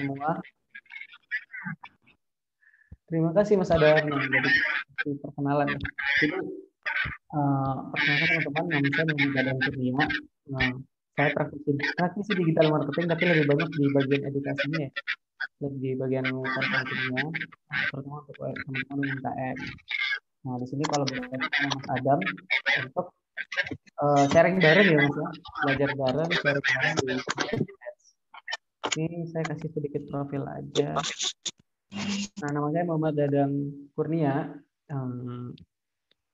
semua. Terima kasih Mas Adam yang jadi perkenalan. Jadi uh, perkenalkan teman-teman, nama saya Muhammad Adam Kurnia. Nah, saya praktisi, praktisi digital marketing, tapi lebih banyak di bagian edukasinya ya. Lebih di bagian marketingnya, terutama untuk teman-teman UMKM. Nah, di sini kalau berkaitan Mas Adam untuk uh, sharing bareng ya Mas ya, belajar bareng, sharing bareng ini saya kasih sedikit profil aja. Nah, nama saya Muhammad Dadang Kurnia. Um,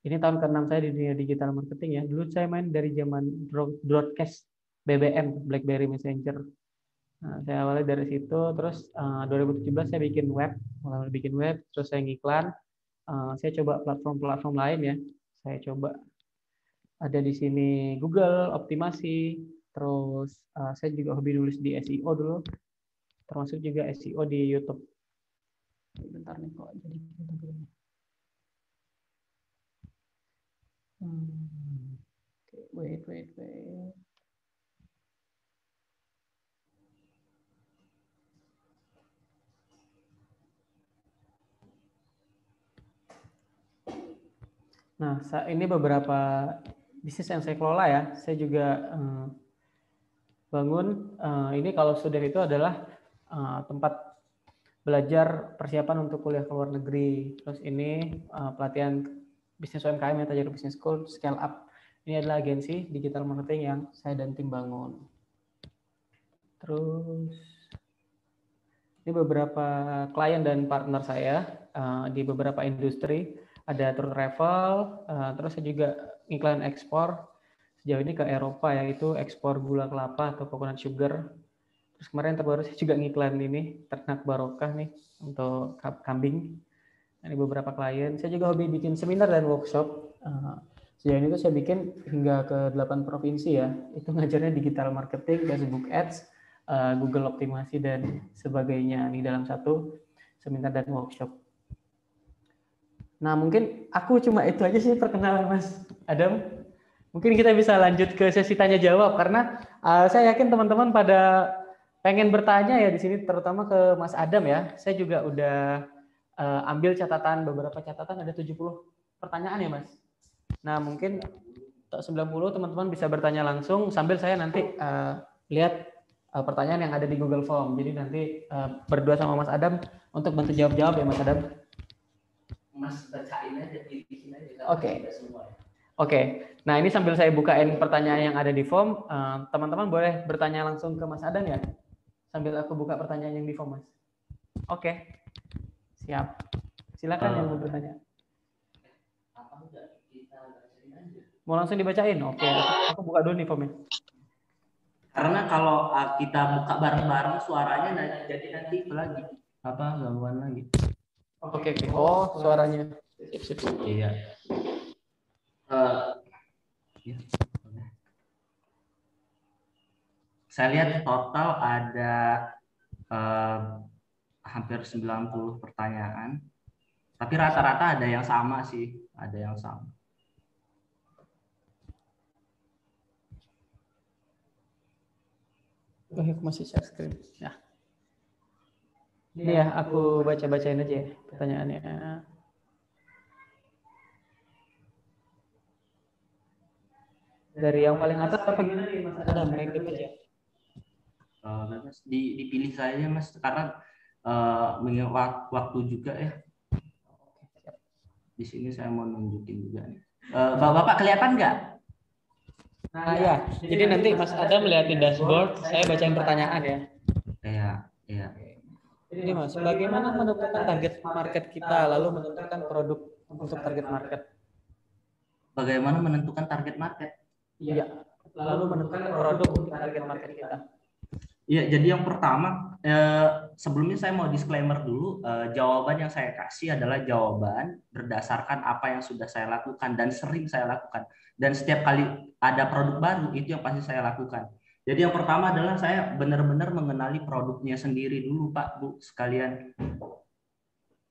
ini tahun ke-6 saya di dunia digital marketing ya. Dulu saya main dari zaman broadcast BBM, BlackBerry Messenger. Nah, saya awalnya dari situ, terus uh, 2017 saya bikin web, mulai bikin web, terus saya ngiklan. Uh, saya coba platform-platform lain ya. Saya coba ada di sini Google, optimasi, Terus uh, saya juga hobi nulis di SEO dulu, termasuk juga SEO di YouTube. Bentar nih kok jadi hmm. okay, wait, wait, wait. Nah, ini beberapa bisnis yang saya kelola ya. Saya juga um, bangun uh, ini kalau sudah itu adalah uh, tempat belajar persiapan untuk kuliah ke luar negeri. Terus ini uh, pelatihan bisnis UMKM yang Tajir Business School Scale Up. Ini adalah agensi digital marketing yang saya dan tim bangun. Terus ini beberapa klien dan partner saya uh, di beberapa industri. Ada tour travel, uh, terus saya juga iklan ekspor, sejauh ini ke Eropa yaitu ekspor gula kelapa atau coconut sugar. Terus kemarin terbaru saya juga ngiklan ini ternak barokah nih untuk kambing. Ini beberapa klien. Saya juga hobi bikin seminar dan workshop. Uh, sejauh ini tuh saya bikin hingga ke 8 provinsi ya. Itu ngajarnya digital marketing, Facebook Ads, uh, Google optimasi dan sebagainya di dalam satu seminar dan workshop. Nah mungkin aku cuma itu aja sih perkenalan Mas Adam. Mungkin kita bisa lanjut ke sesi tanya jawab karena uh, saya yakin teman-teman pada pengen bertanya ya di sini terutama ke Mas Adam ya. Saya juga udah uh, ambil catatan beberapa catatan ada 70 pertanyaan ya Mas. Nah, mungkin 90 teman-teman bisa bertanya langsung sambil saya nanti uh, lihat uh, pertanyaan yang ada di Google Form. Jadi nanti uh, berdua sama Mas Adam untuk bantu jawab-jawab ya Mas Adam. Mas bacain aja aja. Oke. Okay. Oke, nah ini sambil saya bukain pertanyaan yang ada di form, eh, teman-teman boleh bertanya langsung ke Mas Adan ya, sambil aku buka pertanyaan yang di form Mas. Oke, siap. Silakan uh, yang mau bertanya. Mau langsung dibacain? Oke, aku buka dulu nih formnya. Karena kalau ah, kita buka bareng-bareng suaranya jadi nanti lagi apa gangguan lagi. Oke, oke. Oh, suaranya. Iya. Uh, Saya lihat total ada uh, hampir 90 pertanyaan. Tapi rata-rata ada yang sama sih, ada yang sama. Oh, aku masih share screen. Ya. Ini ya, aku baca-bacain aja ya pertanyaannya. Dari yang paling atas apa gimana nih Mas Adam? Random aja. Uh, mas, di, dipilih saja Mas karena uh, mengingat waktu juga ya. Di sini saya mau nunjukin juga nih. Uh, Bapak kelihatan nggak? Nah ya, jadi nanti Mas Adam melihatin dashboard, saya bacain pertanyaan ya. Iya, iya. Jadi Mas, bagaimana menentukan target market kita, lalu menentukan produk untuk target market? Bagaimana menentukan target market? Iya. Lalu menentukan produk untuk target market kita. Iya, jadi yang pertama eh, sebelumnya saya mau disclaimer dulu, eh, jawaban yang saya kasih adalah jawaban berdasarkan apa yang sudah saya lakukan dan sering saya lakukan. Dan setiap kali ada produk baru itu yang pasti saya lakukan. Jadi yang pertama adalah saya benar-benar mengenali produknya sendiri dulu, Pak, Bu, sekalian.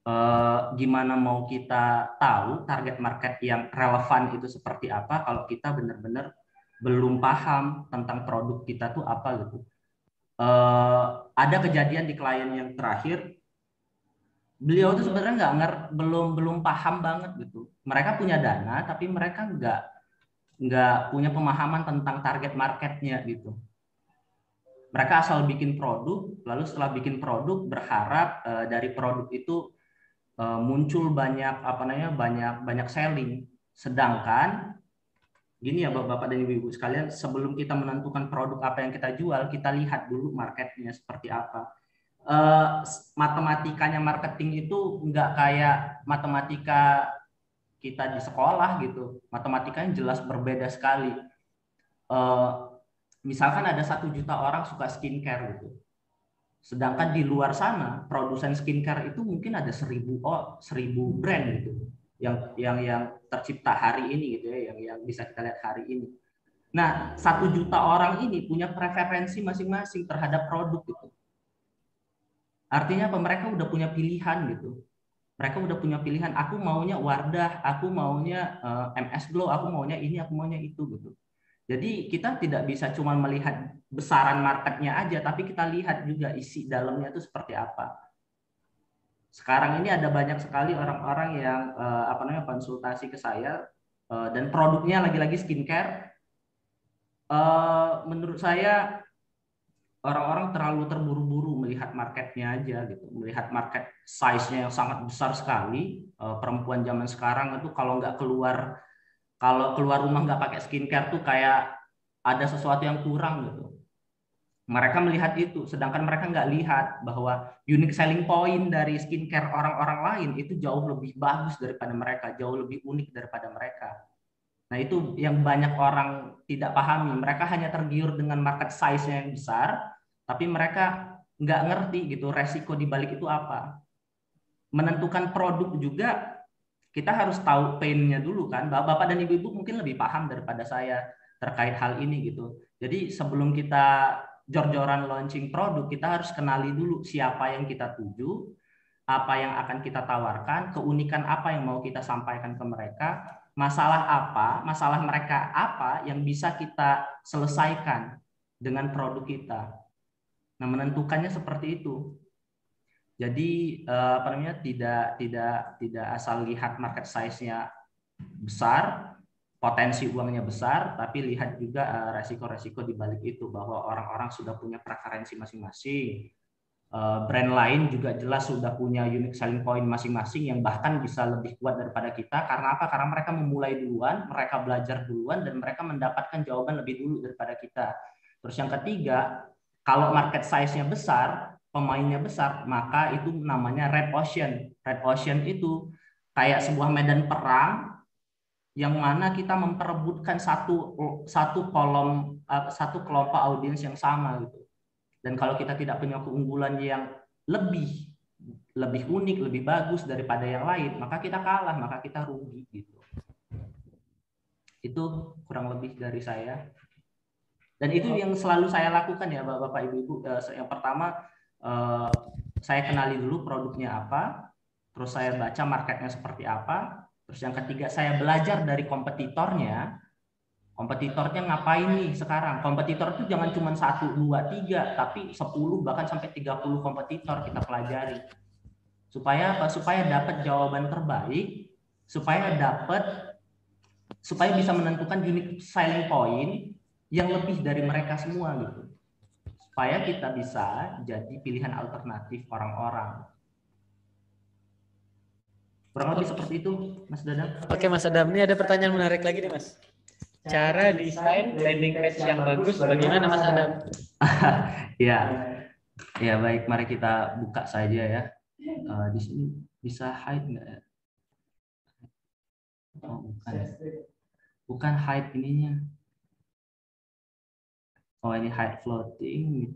Eh, gimana mau kita tahu target market yang relevan itu seperti apa kalau kita benar-benar belum paham tentang produk kita tuh apa gitu. Uh, ada kejadian di klien yang terakhir beliau tuh sebenarnya nggak nger belum belum paham banget gitu mereka punya dana tapi mereka nggak nggak punya pemahaman tentang target marketnya gitu mereka asal bikin produk lalu setelah bikin produk berharap uh, dari produk itu uh, muncul banyak apa namanya banyak banyak selling. Sedangkan gini ya bapak-bapak dan ibu-ibu sekalian sebelum kita menentukan produk apa yang kita jual kita lihat dulu marketnya seperti apa. Uh, matematikanya marketing itu nggak kayak matematika kita di sekolah gitu. Matematikanya jelas berbeda sekali. Uh, misalkan ada satu juta orang suka skincare gitu sedangkan di luar sana produsen skincare itu mungkin ada seribu oh seribu brand gitu yang yang yang tercipta hari ini gitu ya yang yang bisa kita lihat hari ini. Nah, satu juta orang ini punya preferensi masing-masing terhadap produk gitu. Artinya apa? Mereka udah punya pilihan gitu. Mereka udah punya pilihan. Aku maunya Wardah, aku maunya uh, eh, MS Glow, aku maunya ini, aku maunya itu gitu. Jadi kita tidak bisa cuma melihat besaran marketnya aja, tapi kita lihat juga isi dalamnya itu seperti apa sekarang ini ada banyak sekali orang-orang yang uh, apa namanya konsultasi ke saya uh, dan produknya lagi-lagi skincare. Uh, menurut saya orang-orang terlalu terburu-buru melihat marketnya aja gitu, melihat market size-nya yang sangat besar sekali. Uh, perempuan zaman sekarang itu kalau nggak keluar kalau keluar rumah nggak pakai skincare tuh kayak ada sesuatu yang kurang gitu mereka melihat itu, sedangkan mereka nggak lihat bahwa unique selling point dari skincare orang-orang lain itu jauh lebih bagus daripada mereka, jauh lebih unik daripada mereka. Nah itu yang banyak orang tidak pahami. Mereka hanya tergiur dengan market size-nya yang besar, tapi mereka nggak ngerti gitu resiko di balik itu apa. Menentukan produk juga kita harus tahu pain-nya dulu kan. Bapak dan ibu-ibu mungkin lebih paham daripada saya terkait hal ini gitu. Jadi sebelum kita jor-joran launching produk, kita harus kenali dulu siapa yang kita tuju, apa yang akan kita tawarkan, keunikan apa yang mau kita sampaikan ke mereka, masalah apa, masalah mereka apa yang bisa kita selesaikan dengan produk kita. Nah, menentukannya seperti itu. Jadi eh, apa namanya tidak tidak tidak asal lihat market size-nya besar, potensi uangnya besar, tapi lihat juga uh, resiko-resiko di balik itu bahwa orang-orang sudah punya preferensi masing-masing. Uh, brand lain juga jelas sudah punya unique selling point masing-masing yang bahkan bisa lebih kuat daripada kita. Karena apa? Karena mereka memulai duluan, mereka belajar duluan, dan mereka mendapatkan jawaban lebih dulu daripada kita. Terus yang ketiga, kalau market size-nya besar, pemainnya besar, maka itu namanya red ocean. Red ocean itu kayak sebuah medan perang yang mana kita memperebutkan satu satu kolom eh, satu kelompok audiens yang sama gitu. Dan kalau kita tidak punya keunggulan yang lebih lebih unik, lebih bagus daripada yang lain, maka kita kalah, maka kita rugi gitu. Itu kurang lebih dari saya. Dan itu yang selalu saya lakukan ya Bapak Ibu. Eh, yang pertama eh, saya kenali dulu produknya apa, terus saya baca marketnya seperti apa, Terus yang ketiga saya belajar dari kompetitornya. Kompetitornya ngapain nih sekarang? Kompetitor itu jangan cuma satu, dua, tiga, tapi sepuluh bahkan sampai tiga puluh kompetitor kita pelajari. Supaya apa? Supaya dapat jawaban terbaik, supaya dapat supaya bisa menentukan unique selling point yang lebih dari mereka semua gitu. Supaya kita bisa jadi pilihan alternatif orang-orang. Kurang lebih seperti itu, Mas Dadang. Oke, Mas Adam. Ini ada pertanyaan menarik lagi nih, Mas. Cara desain landing page yang bagus bagaimana, Mas Adam? ya, ya baik. Mari kita buka saja ya. Uh, di sini bisa hide nggak ya? Oh, bukan. Bukan hide ininya. Oh, ini hide floating.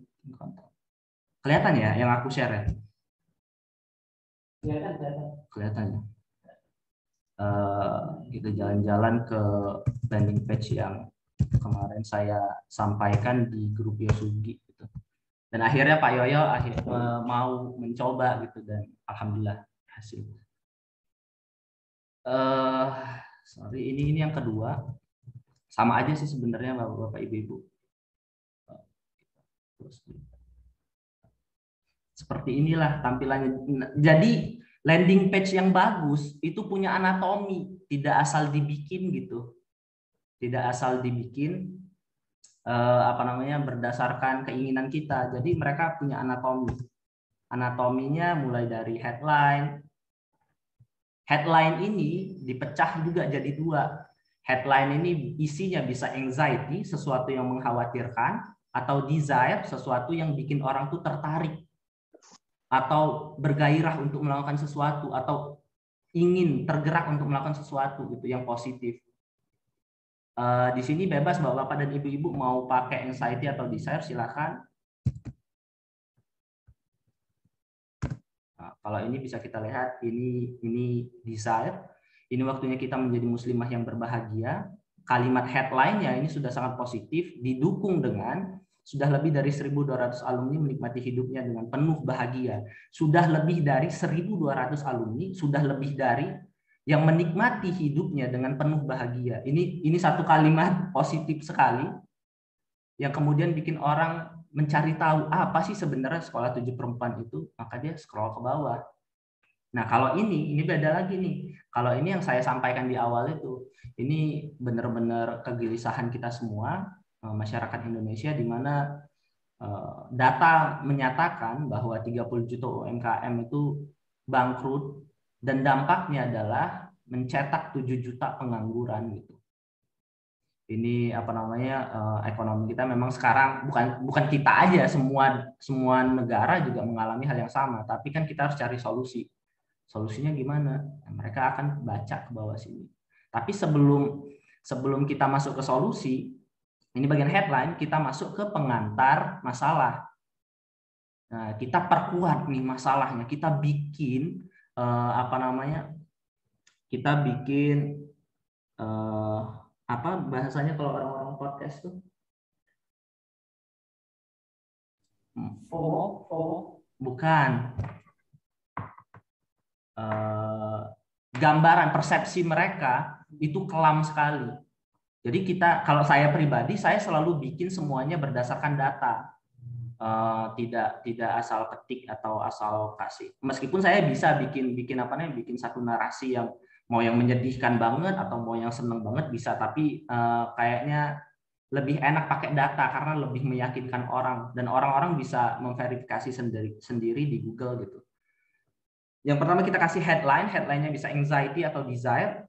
Kelihatan ya yang aku share ya? kelihatan ya uh, kita jalan-jalan ke landing page yang kemarin saya sampaikan di grup Yosugi gitu. Dan akhirnya Pak Yoyo akhir mau mencoba gitu dan alhamdulillah hasil. Uh, sorry ini ini yang kedua sama aja sih sebenarnya Bapak-bapak Ibu-ibu. Seperti inilah tampilannya. Jadi landing page yang bagus itu punya anatomi, tidak asal dibikin gitu. Tidak asal dibikin eh, apa namanya berdasarkan keinginan kita. Jadi mereka punya anatomi. Anatominya mulai dari headline. Headline ini dipecah juga jadi dua. Headline ini isinya bisa anxiety, sesuatu yang mengkhawatirkan, atau desire, sesuatu yang bikin orang tuh tertarik atau bergairah untuk melakukan sesuatu atau ingin tergerak untuk melakukan sesuatu gitu yang positif. Uh, di sini bebas bapak-bapak dan ibu-ibu mau pakai anxiety atau desire silakan. Nah, kalau ini bisa kita lihat ini ini desire. Ini waktunya kita menjadi muslimah yang berbahagia. Kalimat headline-nya ini sudah sangat positif didukung dengan sudah lebih dari 1.200 alumni menikmati hidupnya dengan penuh bahagia. Sudah lebih dari 1.200 alumni, sudah lebih dari yang menikmati hidupnya dengan penuh bahagia. Ini ini satu kalimat positif sekali yang kemudian bikin orang mencari tahu apa sih sebenarnya sekolah tujuh perempuan itu, maka dia scroll ke bawah. Nah, kalau ini ini beda lagi nih. Kalau ini yang saya sampaikan di awal itu, ini benar-benar kegelisahan kita semua masyarakat Indonesia di mana eh, data menyatakan bahwa 30 juta UMKM itu bangkrut dan dampaknya adalah mencetak 7 juta pengangguran gitu. Ini apa namanya eh, ekonomi kita memang sekarang bukan bukan kita aja semua semua negara juga mengalami hal yang sama, tapi kan kita harus cari solusi. Solusinya gimana? Nah, mereka akan baca ke bawah sini. Tapi sebelum sebelum kita masuk ke solusi, ini bagian headline, kita masuk ke pengantar masalah. Nah, kita perkuat nih masalahnya, kita bikin eh, apa namanya? Kita bikin eh, apa bahasanya kalau orang-orang podcast tuh? FOMO, FOMO. Bukan. Eh, gambaran persepsi mereka itu kelam sekali jadi kita, kalau saya pribadi, saya selalu bikin semuanya berdasarkan data, uh, tidak tidak asal ketik atau asal kasih. Meskipun saya bisa bikin bikin apa nih, bikin satu narasi yang mau yang menyedihkan banget atau mau yang seneng banget bisa, tapi uh, kayaknya lebih enak pakai data karena lebih meyakinkan orang dan orang-orang bisa memverifikasi sendiri sendiri di Google gitu. Yang pertama kita kasih headline, headline-nya bisa anxiety atau desire.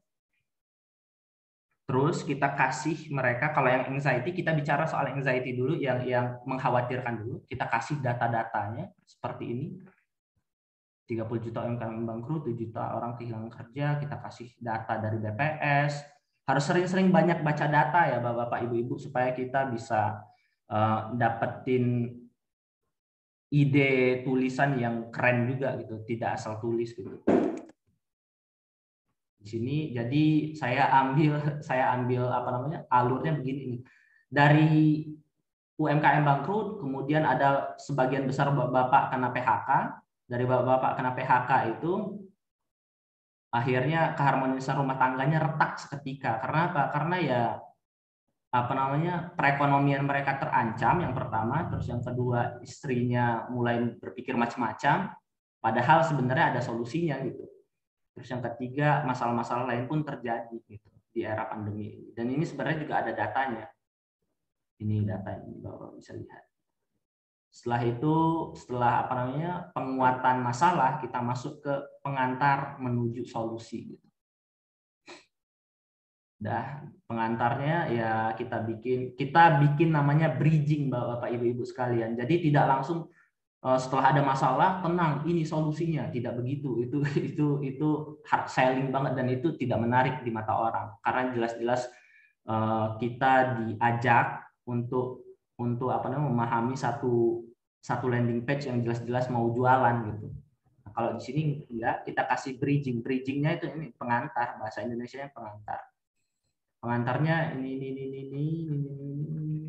Terus kita kasih mereka kalau yang anxiety kita bicara soal anxiety dulu yang yang mengkhawatirkan dulu. Kita kasih data-datanya seperti ini. 30 juta UMKM bangkrut, 7 juta orang kehilangan kerja, kita kasih data dari BPS. Harus sering-sering banyak baca data ya Bapak-bapak Ibu-ibu supaya kita bisa uh, dapetin ide tulisan yang keren juga gitu, tidak asal tulis gitu di sini. Jadi saya ambil saya ambil apa namanya alurnya begini nih. Dari UMKM bangkrut kemudian ada sebagian besar bapak kena PHK dari bapak-bapak kena PHK itu akhirnya keharmonisan rumah tangganya retak seketika. Karena apa? Karena ya apa namanya perekonomian mereka terancam yang pertama terus yang kedua istrinya mulai berpikir macam-macam. Padahal sebenarnya ada solusinya gitu Terus yang ketiga, masalah-masalah lain pun terjadi gitu di era pandemi ini. Dan ini sebenarnya juga ada datanya. Ini data ini Bapak bisa lihat. Setelah itu, setelah apa namanya penguatan masalah, kita masuk ke pengantar menuju solusi. Gitu. Dah, pengantarnya ya kita bikin kita bikin namanya bridging Bapak Ibu-ibu sekalian. Jadi tidak langsung setelah ada masalah tenang ini solusinya. Tidak begitu. Itu itu itu hard selling banget dan itu tidak menarik di mata orang. Karena jelas-jelas eh, kita diajak untuk untuk apa namanya memahami satu satu landing page yang jelas-jelas mau jualan gitu. Nah, kalau di sini ya kita kasih bridging. Bridgingnya itu ini pengantar. Bahasa Indonesia pengantar. Pengantarnya ini ini ini ini, ini, ini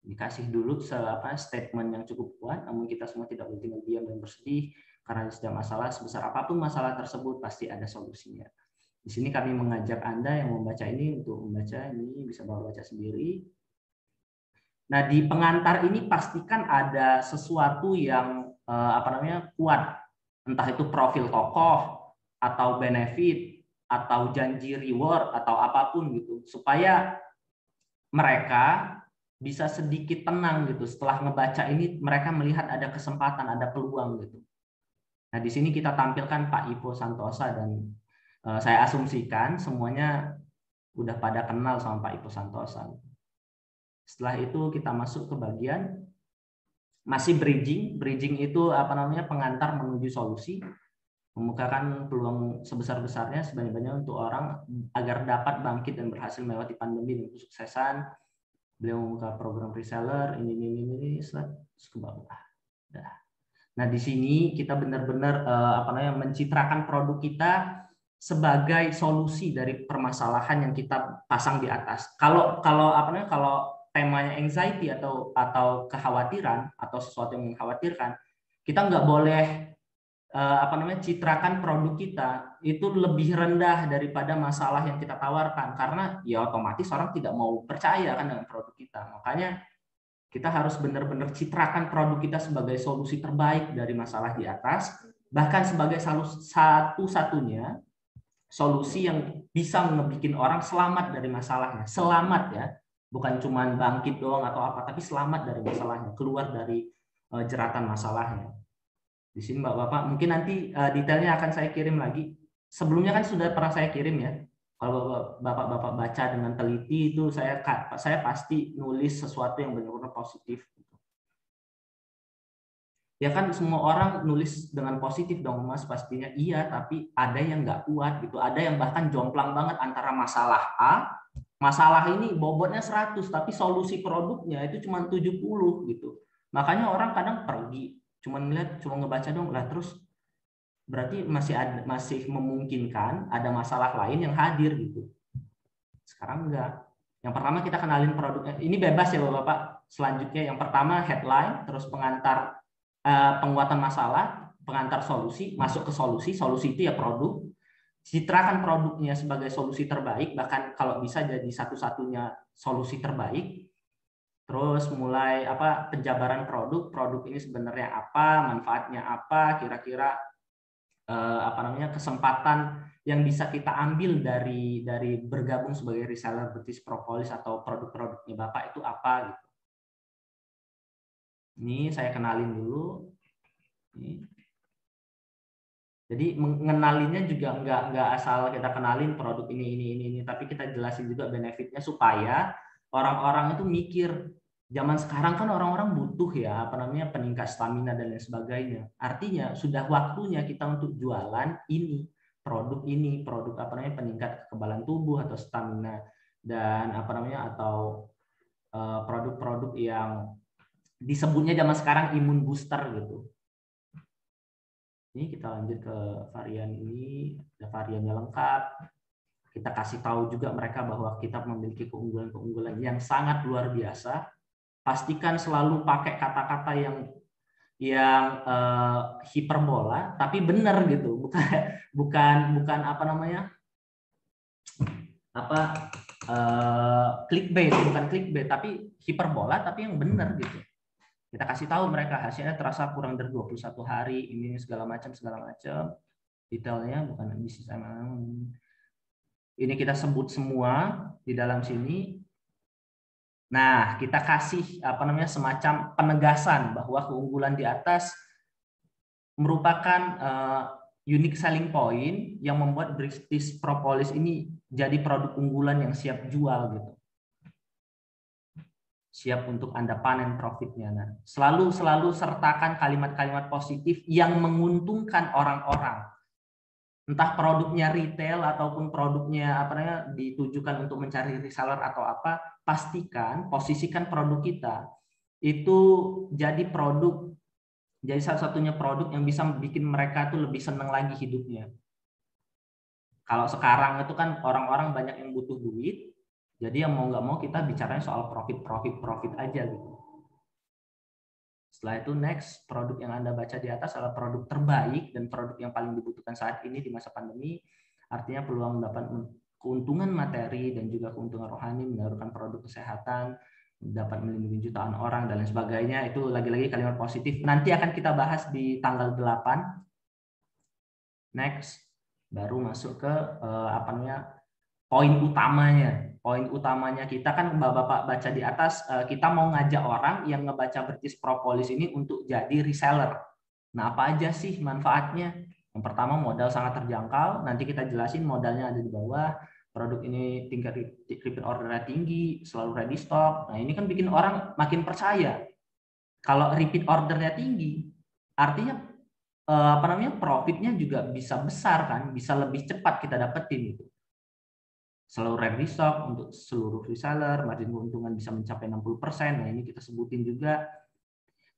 dikasih dulu apa statement yang cukup kuat, namun kita semua tidak boleh tinggal diam dan bersedih karena setiap masalah sebesar apa pun masalah tersebut pasti ada solusinya. Di sini kami mengajak Anda yang membaca ini untuk membaca ini bisa bawa baca sendiri. Nah, di pengantar ini pastikan ada sesuatu yang uh, apa namanya kuat, entah itu profil tokoh atau benefit atau janji reward atau apa pun gitu, supaya mereka bisa sedikit tenang gitu setelah ngebaca ini mereka melihat ada kesempatan, ada peluang gitu. Nah di sini kita tampilkan Pak Ipo Santosa dan uh, saya asumsikan semuanya udah pada kenal sama Pak Ipo Santosa. Setelah itu kita masuk ke bagian masih bridging. Bridging itu apa namanya pengantar menuju solusi, memukakan peluang sebesar-besarnya sebanyak-banyaknya untuk orang agar dapat bangkit dan berhasil melewati pandemi dengan kesuksesan. Beliau membuka program reseller ini ini ini ini terus ke bawah. Nah, nah di sini kita benar-benar uh, apa namanya mencitrakan produk kita sebagai solusi dari permasalahan yang kita pasang di atas. Kalau kalau apa namanya kalau temanya anxiety atau atau kekhawatiran atau sesuatu yang mengkhawatirkan, kita nggak boleh apa namanya citrakan produk kita itu lebih rendah daripada masalah yang kita tawarkan karena ya otomatis orang tidak mau percaya kan dengan produk kita. Makanya kita harus benar-benar citrakan produk kita sebagai solusi terbaik dari masalah di atas, bahkan sebagai satu-satunya solusi yang bisa ngebikin orang selamat dari masalahnya. Selamat ya, bukan cuma bangkit doang atau apa, tapi selamat dari masalahnya, keluar dari uh, jeratan masalahnya. Di sini Bapak-bapak, mungkin nanti uh, detailnya akan saya kirim lagi. Sebelumnya kan sudah pernah saya kirim ya. Kalau Bapak-bapak baca dengan teliti itu saya saya pasti nulis sesuatu yang benar-benar positif. Ya kan semua orang nulis dengan positif dong Mas pastinya iya, tapi ada yang nggak kuat gitu. Ada yang bahkan jomplang banget antara masalah A masalah ini bobotnya 100 tapi solusi produknya itu cuma 70 gitu. Makanya orang kadang pergi cuma ngeliat cuma ngebaca dong lah terus berarti masih ada, masih memungkinkan ada masalah lain yang hadir gitu. Sekarang enggak. Yang pertama kita kenalin produknya. Ini bebas ya Bapak. Selanjutnya yang pertama headline, terus pengantar uh, penguatan masalah, pengantar solusi, masuk ke solusi. Solusi itu ya produk citrakan produknya sebagai solusi terbaik, bahkan kalau bisa jadi satu-satunya solusi terbaik. Terus mulai apa penjabaran produk, produk ini sebenarnya apa, manfaatnya apa, kira-kira eh, apa namanya kesempatan yang bisa kita ambil dari dari bergabung sebagai reseller betis propolis atau produk-produknya Bapak itu apa gitu. Ini saya kenalin dulu. Ini jadi mengenalinya juga nggak nggak asal kita kenalin produk ini ini ini ini, tapi kita jelasin juga benefitnya supaya orang-orang itu mikir. Zaman sekarang kan orang-orang butuh ya apa namanya peningkat stamina dan lain sebagainya. Artinya sudah waktunya kita untuk jualan ini produk ini produk apa namanya peningkat kekebalan tubuh atau stamina dan apa namanya atau eh, produk-produk yang disebutnya zaman sekarang imun booster gitu ini kita lanjut ke varian ini, ada variannya lengkap. Kita kasih tahu juga mereka bahwa kita memiliki keunggulan-keunggulan yang sangat luar biasa. Pastikan selalu pakai kata-kata yang yang uh, hiperbola, tapi benar gitu, bukan bukan bukan apa namanya? Apa uh, clickbait, bukan clickbait, tapi hiperbola, tapi yang benar gitu. Kita kasih tahu mereka hasilnya terasa kurang dari 21 hari ini segala macam segala macam. Detailnya bukan bisnis ini kita sebut semua di dalam sini nah kita kasih apa namanya semacam penegasan bahwa keunggulan di atas merupakan uh, unique selling point yang membuat British Propolis ini jadi produk unggulan yang siap jual gitu siap untuk Anda panen profitnya. Nah, selalu selalu sertakan kalimat-kalimat positif yang menguntungkan orang-orang. Entah produknya retail ataupun produknya apa namanya ditujukan untuk mencari reseller atau apa, pastikan posisikan produk kita itu jadi produk jadi satu-satunya produk yang bisa bikin mereka tuh lebih senang lagi hidupnya. Kalau sekarang itu kan orang-orang banyak yang butuh duit, jadi yang mau nggak mau kita bicaranya soal profit, profit, profit aja gitu. Setelah itu next, produk yang Anda baca di atas adalah produk terbaik dan produk yang paling dibutuhkan saat ini di masa pandemi. Artinya peluang mendapat keuntungan materi dan juga keuntungan rohani, menyalurkan produk kesehatan, dapat melindungi jutaan orang dan lain sebagainya. Itu lagi-lagi kalimat positif. Nanti akan kita bahas di tanggal 8 next baru masuk ke uh, apa namanya poin utamanya poin utamanya kita kan bapak-bapak baca di atas uh, kita mau ngajak orang yang ngebaca bertis propolis ini untuk jadi reseller nah apa aja sih manfaatnya yang pertama modal sangat terjangkau nanti kita jelasin modalnya ada di bawah produk ini tingkat repeat ordernya tinggi, selalu ready stock. Nah, ini kan bikin orang makin percaya. Kalau repeat ordernya tinggi, artinya eh, apa namanya? profitnya juga bisa besar kan, bisa lebih cepat kita dapetin gitu. Selalu ready stock untuk seluruh reseller, margin keuntungan bisa mencapai 60%. Nah, ini kita sebutin juga.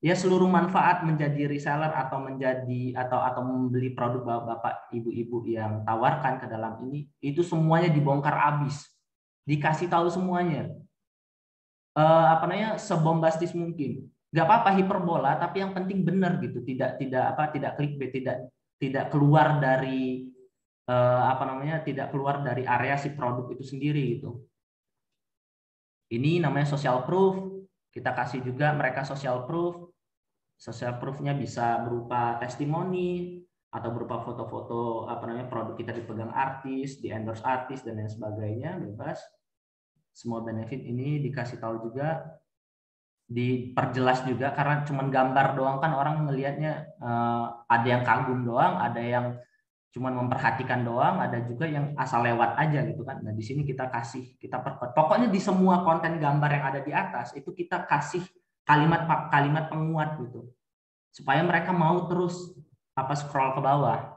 Ya seluruh manfaat menjadi reseller atau menjadi atau atau membeli produk bapak ibu-ibu yang tawarkan ke dalam ini itu semuanya dibongkar habis. Dikasih tahu semuanya. Uh, apa namanya? Sebombastis mungkin. Nggak apa-apa hiperbola tapi yang penting benar gitu. Tidak tidak apa tidak clickbait tidak tidak keluar dari uh, apa namanya tidak keluar dari area si produk itu sendiri gitu. Ini namanya social proof. Kita kasih juga mereka social proof. Social proof-nya bisa berupa testimoni atau berupa foto-foto apa namanya produk kita dipegang artis, di endorse artis dan lain sebagainya bebas. Semua benefit ini dikasih tahu juga diperjelas juga karena cuman gambar doang kan orang melihatnya uh, ada yang kagum doang, ada yang cuman memperhatikan doang, ada juga yang asal lewat aja gitu kan. Nah, di sini kita kasih, kita perkuat. Pokoknya di semua konten gambar yang ada di atas itu kita kasih kalimat kalimat penguat gitu. Supaya mereka mau terus apa scroll ke bawah.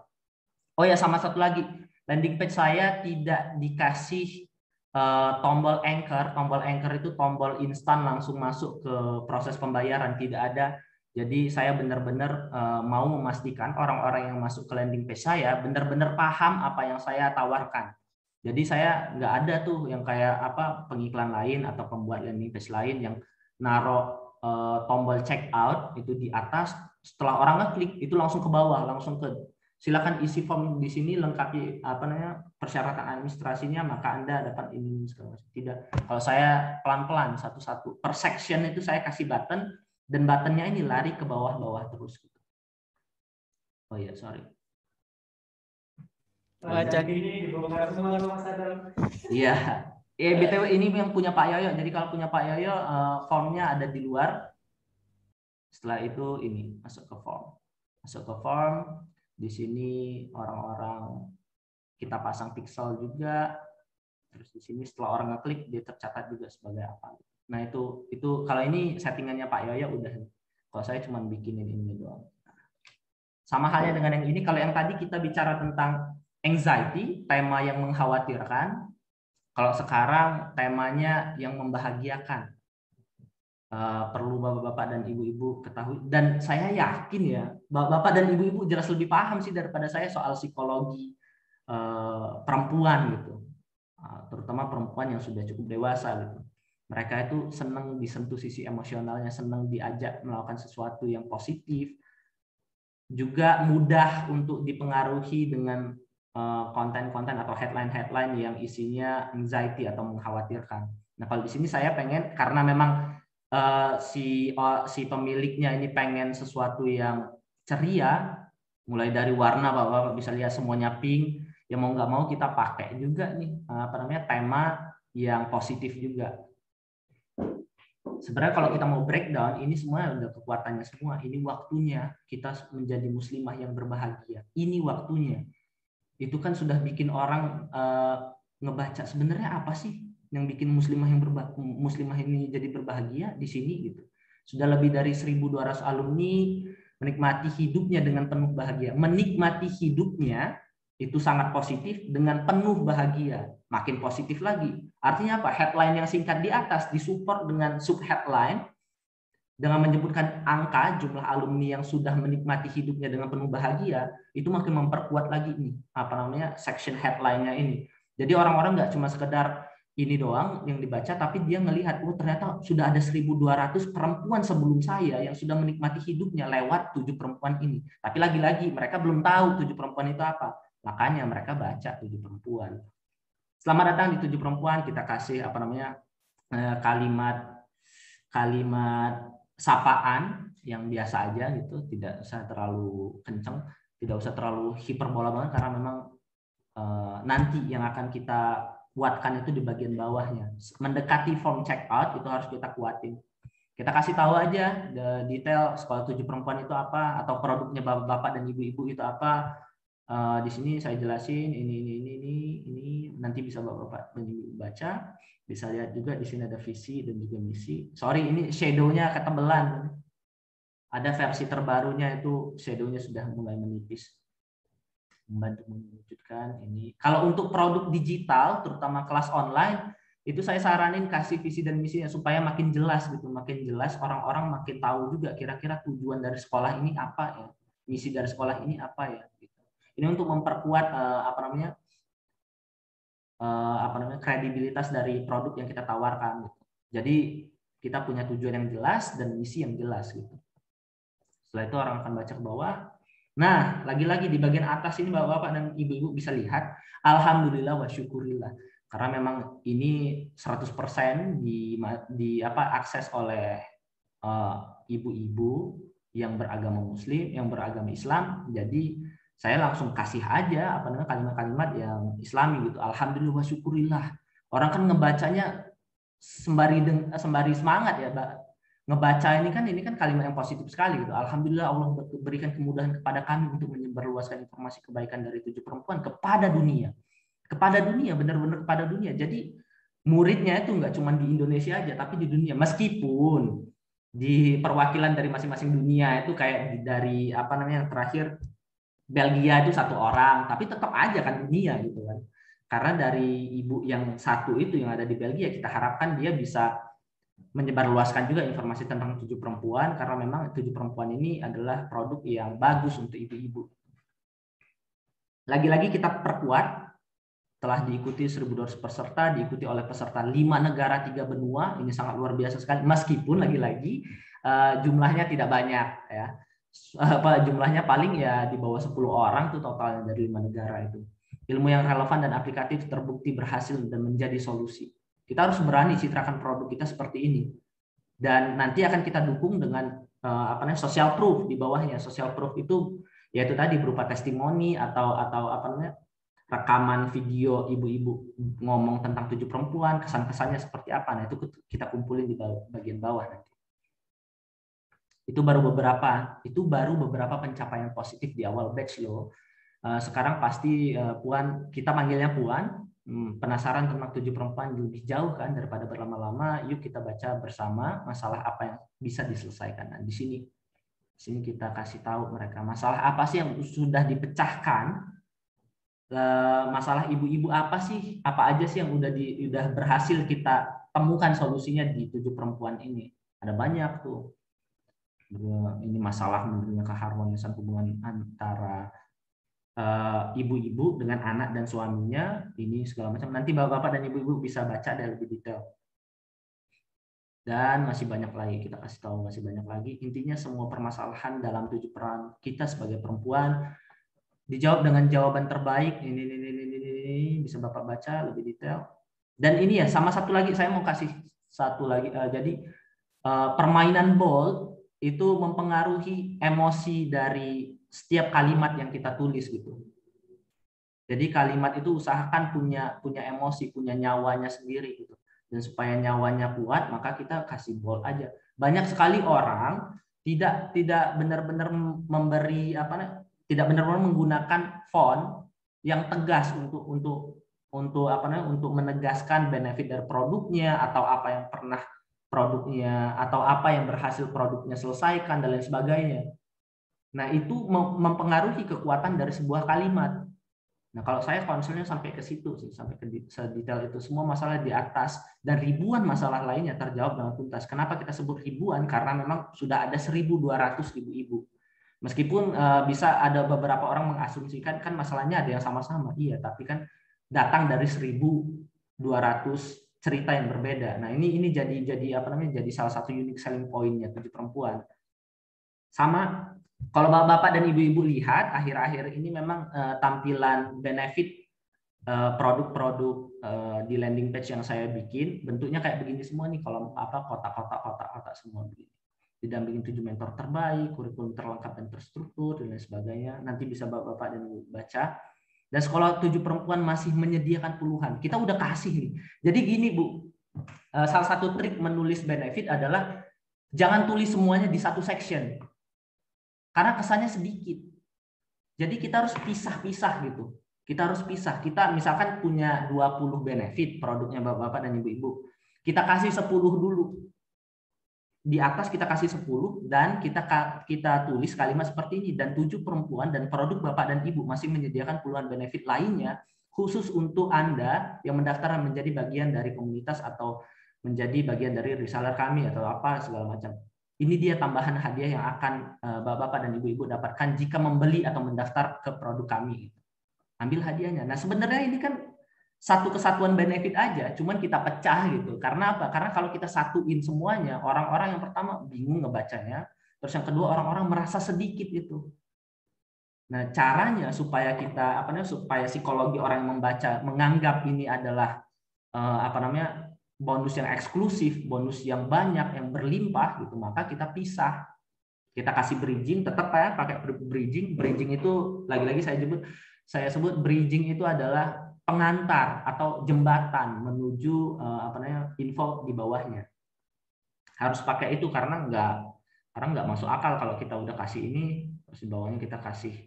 Oh ya sama satu lagi. Landing page saya tidak dikasih uh, tombol anchor. Tombol anchor itu tombol instan langsung masuk ke proses pembayaran. Tidak ada jadi saya benar-benar uh, mau memastikan orang-orang yang masuk ke landing page saya benar-benar paham apa yang saya tawarkan. Jadi saya nggak ada tuh yang kayak apa pengiklan lain atau pembuat landing page lain yang naruh uh, tombol check out itu di atas. Setelah orang ngeklik itu langsung ke bawah langsung ke silakan isi form di sini lengkapi apa namanya persyaratan administrasinya maka anda dapat ini tidak. Kalau saya pelan-pelan satu-satu per section itu saya kasih button dan buttonnya ini lari ke bawah-bawah terus gitu. oh iya sorry Wajah ini dibongkar semua Mas Adam. Iya, Eh btw ini yang punya Pak Yoyo. Jadi kalau punya Pak Yoyo, uh, formnya ada di luar. Setelah itu ini masuk ke form, masuk ke form. Di sini orang-orang kita pasang pixel juga. Terus di sini setelah orang ngeklik dia tercatat juga sebagai apa. Nah itu itu kalau ini settingannya Pak Yoyo udah. Kalau saya cuma bikinin ini doang. Sama halnya dengan yang ini. Kalau yang tadi kita bicara tentang anxiety, tema yang mengkhawatirkan, kalau sekarang temanya yang membahagiakan. Uh, perlu bapak-bapak dan ibu-ibu ketahui dan saya yakin ya bapak-bapak dan ibu-ibu jelas lebih paham sih daripada saya soal psikologi uh, perempuan gitu uh, terutama perempuan yang sudah cukup dewasa gitu mereka itu senang disentuh sisi emosionalnya senang diajak melakukan sesuatu yang positif juga mudah untuk dipengaruhi dengan Eh, konten-konten atau headline-headline yang isinya anxiety atau mengkhawatirkan. Nah kalau di sini saya pengen karena memang uh, si uh, si pemiliknya ini pengen sesuatu yang ceria, mulai dari warna bapak bisa lihat semuanya pink, ya mau nggak mau kita pakai juga nih apa namanya tema yang positif juga. Sebenarnya kalau kita mau breakdown, ini semua udah kekuatannya semua. Ini waktunya kita menjadi muslimah yang berbahagia. Ini waktunya itu kan sudah bikin orang uh, ngebaca sebenarnya apa sih yang bikin muslimah yang berba muslimah ini jadi berbahagia di sini gitu. Sudah lebih dari 1200 alumni menikmati hidupnya dengan penuh bahagia. Menikmati hidupnya itu sangat positif dengan penuh bahagia. Makin positif lagi. Artinya apa? Headline yang singkat di atas disupport dengan sub headline dengan menyebutkan angka jumlah alumni yang sudah menikmati hidupnya dengan penuh bahagia itu makin memperkuat lagi nih apa namanya section headline-nya ini. Jadi orang-orang nggak cuma sekedar ini doang yang dibaca tapi dia ngelihat oh ternyata sudah ada 1200 perempuan sebelum saya yang sudah menikmati hidupnya lewat tujuh perempuan ini. Tapi lagi-lagi mereka belum tahu tujuh perempuan itu apa. Makanya mereka baca tujuh perempuan. Selamat datang di tujuh perempuan kita kasih apa namanya eh, kalimat kalimat sapaan yang biasa aja gitu, tidak usah terlalu kenceng, tidak usah terlalu hiperbola banget karena memang uh, nanti yang akan kita kuatkan itu di bagian bawahnya. Mendekati form checkout itu harus kita kuatin. Kita kasih tahu aja detail sekolah tujuh perempuan itu apa atau produknya bapak-bapak dan ibu-ibu itu apa. Uh, di sini saya jelasin ini ini ini ini ini nanti bisa ibu baca bisa lihat juga di sini ada visi dan juga misi. Sorry, ini shadow-nya ketebelan. Ada versi terbarunya itu shadow-nya sudah mulai menipis. Membantu mewujudkan ini. Kalau untuk produk digital, terutama kelas online, itu saya saranin kasih visi dan misinya supaya makin jelas gitu, makin jelas orang-orang makin tahu juga kira-kira tujuan dari sekolah ini apa ya, misi dari sekolah ini apa ya. Ini untuk memperkuat uh, apa namanya uh, apa namanya kredibilitas dari produk yang kita tawarkan. Gitu. Jadi kita punya tujuan yang jelas dan misi yang jelas gitu. Setelah itu orang akan baca ke bawah. Nah, lagi-lagi di bagian atas ini Bapak-bapak dan Ibu-ibu bisa lihat alhamdulillah wa syukurillah. Karena memang ini 100% di di apa akses oleh eh, ibu-ibu uh, yang beragama muslim, yang beragama Islam. Jadi saya langsung kasih aja apa namanya kalimat-kalimat yang islami gitu. Alhamdulillah syukurillah. Orang kan ngebacanya sembari sembari semangat ya Mbak. Ngebaca ini kan ini kan kalimat yang positif sekali gitu. Alhamdulillah Allah berikan kemudahan kepada kami untuk menyebarluaskan informasi kebaikan dari tujuh perempuan kepada dunia. Kepada dunia benar-benar kepada dunia. Jadi muridnya itu nggak cuma di Indonesia aja tapi di dunia. Meskipun di perwakilan dari masing-masing dunia itu kayak dari apa namanya yang terakhir Belgia itu satu orang, tapi tetap aja kan dunia gitu kan. Karena dari ibu yang satu itu yang ada di Belgia, kita harapkan dia bisa menyebarluaskan juga informasi tentang tujuh perempuan, karena memang tujuh perempuan ini adalah produk yang bagus untuk ibu-ibu. Lagi-lagi kita perkuat, telah diikuti 1.200 peserta, diikuti oleh peserta lima negara, tiga benua, ini sangat luar biasa sekali, meskipun lagi-lagi eh, jumlahnya tidak banyak. ya apa jumlahnya paling ya di bawah 10 orang tuh totalnya dari lima negara itu. Ilmu yang relevan dan aplikatif terbukti berhasil dan menjadi solusi. Kita harus berani citrakan produk kita seperti ini. Dan nanti akan kita dukung dengan uh, apa namanya social proof di bawahnya. Social proof itu yaitu tadi berupa testimoni atau atau apa namanya rekaman video ibu-ibu ngomong tentang tujuh perempuan, kesan-kesannya seperti apa. Nah, itu kita kumpulin di bagian bawah nanti. Itu baru beberapa, itu baru beberapa pencapaian positif di awal batch lo. Eh, sekarang pasti eh, Puan, kita manggilnya Puan, hmm, penasaran tentang tujuh perempuan lebih jauh kan daripada berlama-lama, yuk kita baca bersama masalah apa yang bisa diselesaikan. Nah, di sini di sini kita kasih tahu mereka masalah apa sih yang sudah dipecahkan. Eh, masalah ibu-ibu apa sih? Apa aja sih yang udah di, udah berhasil kita temukan solusinya di tujuh perempuan ini? Ada banyak tuh ini masalah menurutnya keharmonisan hubungan antara eh, ibu-ibu uh, dengan anak dan suaminya ini segala macam. Nanti bapak-bapak dan ibu-ibu bisa baca dan lebih detail. Dan masih banyak lagi kita kasih tahu masih banyak lagi. Intinya semua permasalahan dalam tujuh peran kita sebagai perempuan dijawab dengan jawaban terbaik. Ini ini ini ini, ini, ini. bisa bapak baca lebih detail. Dan ini ya sama satu lagi saya mau kasih satu lagi. Uh, jadi uh, permainan bold itu mempengaruhi emosi dari setiap kalimat yang kita tulis gitu. Jadi kalimat itu usahakan punya punya emosi, punya nyawanya sendiri gitu. Dan supaya nyawanya kuat, maka kita kasih bold aja. Banyak sekali orang tidak tidak benar-benar memberi apa tidak benar-benar menggunakan font yang tegas untuk untuk untuk apa namanya untuk menegaskan benefit dari produknya atau apa yang pernah produknya atau apa yang berhasil produknya selesaikan dan lain sebagainya. Nah, itu mempengaruhi kekuatan dari sebuah kalimat. Nah, kalau saya konselnya sampai ke situ sih, sampai ke detail itu semua masalah di atas dan ribuan masalah lainnya terjawab dengan tuntas. Kenapa kita sebut ribuan? Karena memang sudah ada 1.200 ibu-ibu. Meskipun uh, bisa ada beberapa orang mengasumsikan kan masalahnya ada yang sama-sama. Iya, tapi kan datang dari 1.200 cerita yang berbeda. Nah, ini ini jadi jadi apa namanya? jadi salah satu unique selling point-nya tujuh perempuan. Sama kalau Bapak-bapak dan Ibu-ibu lihat akhir-akhir ini memang uh, tampilan benefit eh, produk-produk uh, di landing page yang saya bikin bentuknya kayak begini semua nih kalau apa kotak-kotak kotak-kotak semua begini didampingin tujuh mentor terbaik kurikulum terlengkap dan terstruktur dan lain sebagainya nanti bisa bapak-bapak dan ibu baca dan sekolah tujuh perempuan masih menyediakan puluhan kita udah kasih nih jadi gini bu salah satu trik menulis benefit adalah jangan tulis semuanya di satu section karena kesannya sedikit jadi kita harus pisah-pisah gitu kita harus pisah. Kita misalkan punya 20 benefit produknya Bapak-bapak dan Ibu-ibu. Kita kasih 10 dulu. Di atas kita kasih 10 dan kita kita tulis kalimat seperti ini dan tujuh perempuan dan produk Bapak dan Ibu masih menyediakan puluhan benefit lainnya khusus untuk Anda yang mendaftar menjadi bagian dari komunitas atau menjadi bagian dari reseller kami atau apa segala macam. Ini dia tambahan hadiah yang akan eh, Bapak-bapak dan Ibu-ibu dapatkan jika membeli atau mendaftar ke produk kami ambil hadiahnya. Nah sebenarnya ini kan satu kesatuan benefit aja, cuman kita pecah gitu. Karena apa? Karena kalau kita satuin semuanya, orang-orang yang pertama bingung ngebacanya, terus yang kedua orang-orang merasa sedikit itu. Nah caranya supaya kita apa namanya supaya psikologi orang yang membaca menganggap ini adalah eh, apa namanya bonus yang eksklusif, bonus yang banyak, yang berlimpah gitu, maka kita pisah. Kita kasih bridging, tetap ya pakai bridging. Bridging itu lagi-lagi saya sebut saya sebut bridging itu adalah pengantar atau jembatan menuju uh, apa namanya info di bawahnya. Harus pakai itu karena enggak karena nggak masuk akal kalau kita udah kasih ini terus di bawahnya kita kasih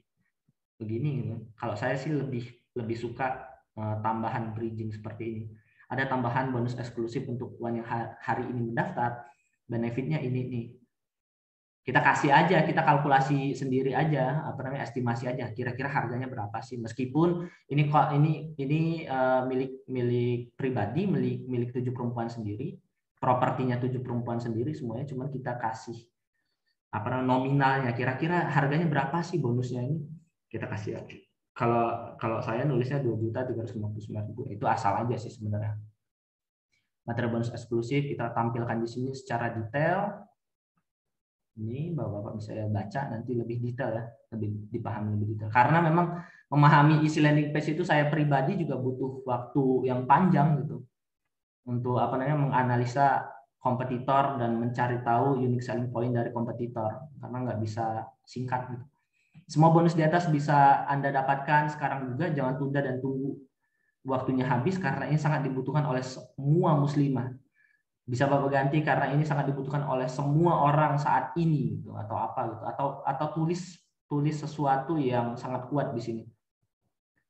begini gitu. Kalau saya sih lebih lebih suka uh, tambahan bridging seperti ini. Ada tambahan bonus eksklusif untuk yang hari ini mendaftar. Benefitnya ini nih kita kasih aja, kita kalkulasi sendiri aja, apa namanya estimasi aja, kira-kira harganya berapa sih? Meskipun ini kok ini ini uh, milik milik pribadi, milik milik tujuh perempuan sendiri, propertinya tujuh perempuan sendiri, semuanya cuma kita kasih apa namanya nominalnya, kira-kira harganya berapa sih bonusnya ini? Kita kasih aja. Kalau kalau saya nulisnya dua juta tiga ratus lima puluh sembilan ribu, itu asal aja sih sebenarnya. Materi bonus eksklusif kita tampilkan di sini secara detail ini bapak-bapak bisa baca nanti lebih detail ya, lebih dipahami lebih detail. Karena memang memahami isi landing page itu saya pribadi juga butuh waktu yang panjang gitu untuk apa namanya menganalisa kompetitor dan mencari tahu unique selling point dari kompetitor karena nggak bisa singkat gitu. Semua bonus di atas bisa Anda dapatkan sekarang juga, jangan tunda dan tunggu waktunya habis karena ini sangat dibutuhkan oleh semua muslimah bisa Bapak ganti karena ini sangat dibutuhkan oleh semua orang saat ini gitu atau apa gitu atau atau tulis tulis sesuatu yang sangat kuat di sini.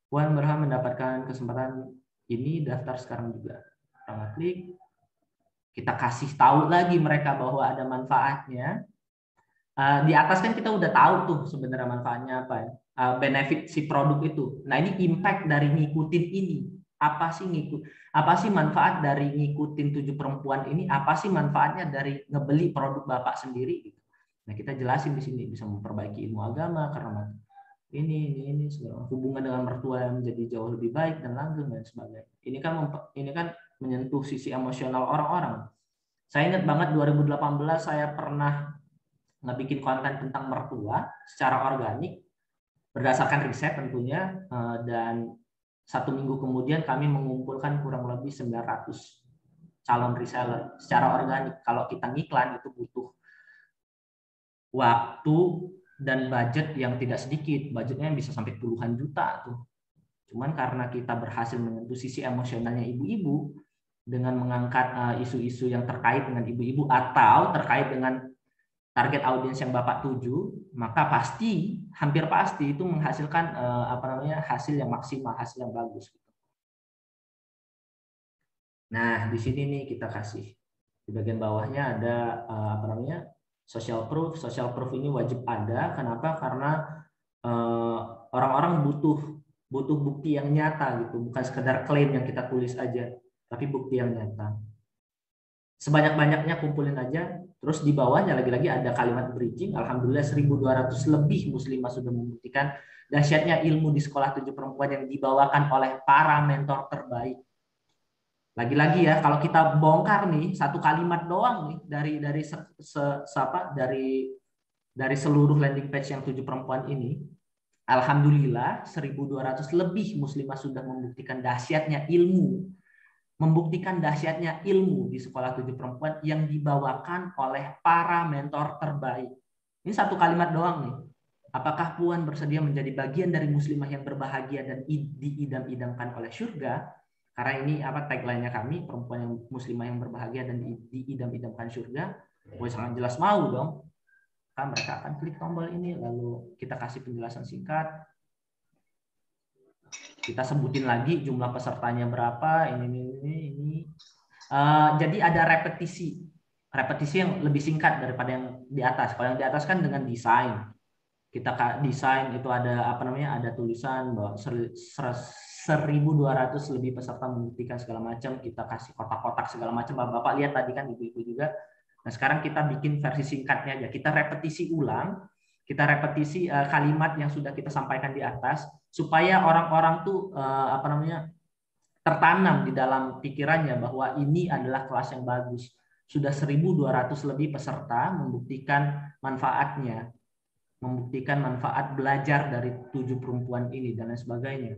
Puan berhak mendapatkan kesempatan ini daftar sekarang juga. Kita klik, kita kasih tahu lagi mereka bahwa ada manfaatnya. Uh, di atas kan kita udah tahu tuh sebenarnya manfaatnya apa ya. Uh, benefit si produk itu. Nah ini impact dari ngikutin ini apa sih ngikut apa sih manfaat dari ngikutin tujuh perempuan ini? Apa sih manfaatnya dari ngebeli produk bapak sendiri? Nah kita jelasin di sini. Bisa memperbaiki ilmu agama karena ini ini ini segala hubungan dengan mertua yang menjadi jauh lebih baik dan langgeng dan sebagainya. Ini kan ini kan menyentuh sisi emosional orang-orang. Saya ingat banget 2018 saya pernah ngebikin konten tentang mertua secara organik berdasarkan riset tentunya eh, dan satu minggu kemudian kami mengumpulkan kurang lebih 900 calon reseller secara organik. Kalau kita ngiklan itu butuh waktu dan budget yang tidak sedikit. Budgetnya bisa sampai puluhan juta tuh. Cuman karena kita berhasil menyentuh sisi emosionalnya ibu-ibu dengan mengangkat eh, isu-isu yang terkait dengan ibu-ibu atau terkait dengan target audiens yang Bapak tuju, maka pasti hampir pasti itu menghasilkan eh, apa namanya hasil yang maksimal, hasil yang bagus. Nah, di sini nih kita kasih di bagian bawahnya ada eh, apa namanya social proof. Social proof ini wajib ada. Kenapa? Karena eh, orang-orang butuh butuh bukti yang nyata gitu, bukan sekedar klaim yang kita tulis aja, tapi bukti yang nyata sebanyak-banyaknya kumpulin aja. Terus di bawahnya lagi-lagi ada kalimat bridging. Alhamdulillah 1200 lebih muslimah sudah membuktikan dahsyatnya ilmu di sekolah tujuh perempuan yang dibawakan oleh para mentor terbaik. Lagi-lagi ya, kalau kita bongkar nih satu kalimat doang nih dari dari se, se, se apa, dari dari seluruh landing page yang tujuh perempuan ini, Alhamdulillah 1200 lebih muslimah sudah membuktikan dahsyatnya ilmu membuktikan dahsyatnya ilmu di sekolah tujuh perempuan yang dibawakan oleh para mentor terbaik. Ini satu kalimat doang nih. Apakah Puan bersedia menjadi bagian dari muslimah yang berbahagia dan diidam-idamkan oleh surga? Karena ini apa tagline-nya kami, perempuan yang muslimah yang berbahagia dan diidam-idamkan surga. Gue sangat jelas mau dong. Kan mereka akan klik tombol ini, lalu kita kasih penjelasan singkat, kita sebutin lagi jumlah pesertanya berapa ini ini ini, ini. Uh, jadi ada repetisi. Repetisi yang lebih singkat daripada yang di atas. Kalau yang di atas kan dengan desain. Kita desain itu ada apa namanya ada tulisan bahwa 1200 lebih peserta membuktikan segala macam. Kita kasih kotak-kotak segala macam. Bapak-bapak lihat tadi kan ibu-ibu juga. Nah sekarang kita bikin versi singkatnya aja. Kita repetisi ulang kita repetisi uh, kalimat yang sudah kita sampaikan di atas supaya orang-orang tuh uh, apa namanya tertanam di dalam pikirannya bahwa ini adalah kelas yang bagus. Sudah 1.200 lebih peserta membuktikan manfaatnya, membuktikan manfaat belajar dari tujuh perempuan ini dan lain sebagainya.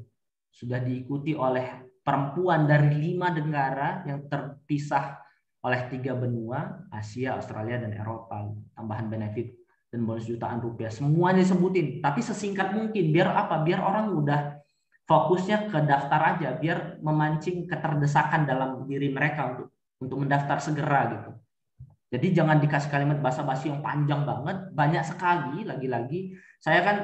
Sudah diikuti oleh perempuan dari lima negara yang terpisah oleh tiga benua, Asia, Australia, dan Eropa. Tambahan benefit dan bonus jutaan rupiah. Semuanya disebutin, tapi sesingkat mungkin. Biar apa? Biar orang udah fokusnya ke daftar aja, biar memancing keterdesakan dalam diri mereka untuk untuk mendaftar segera gitu. Jadi jangan dikasih kalimat basa-basi yang panjang banget, banyak sekali lagi-lagi. Saya kan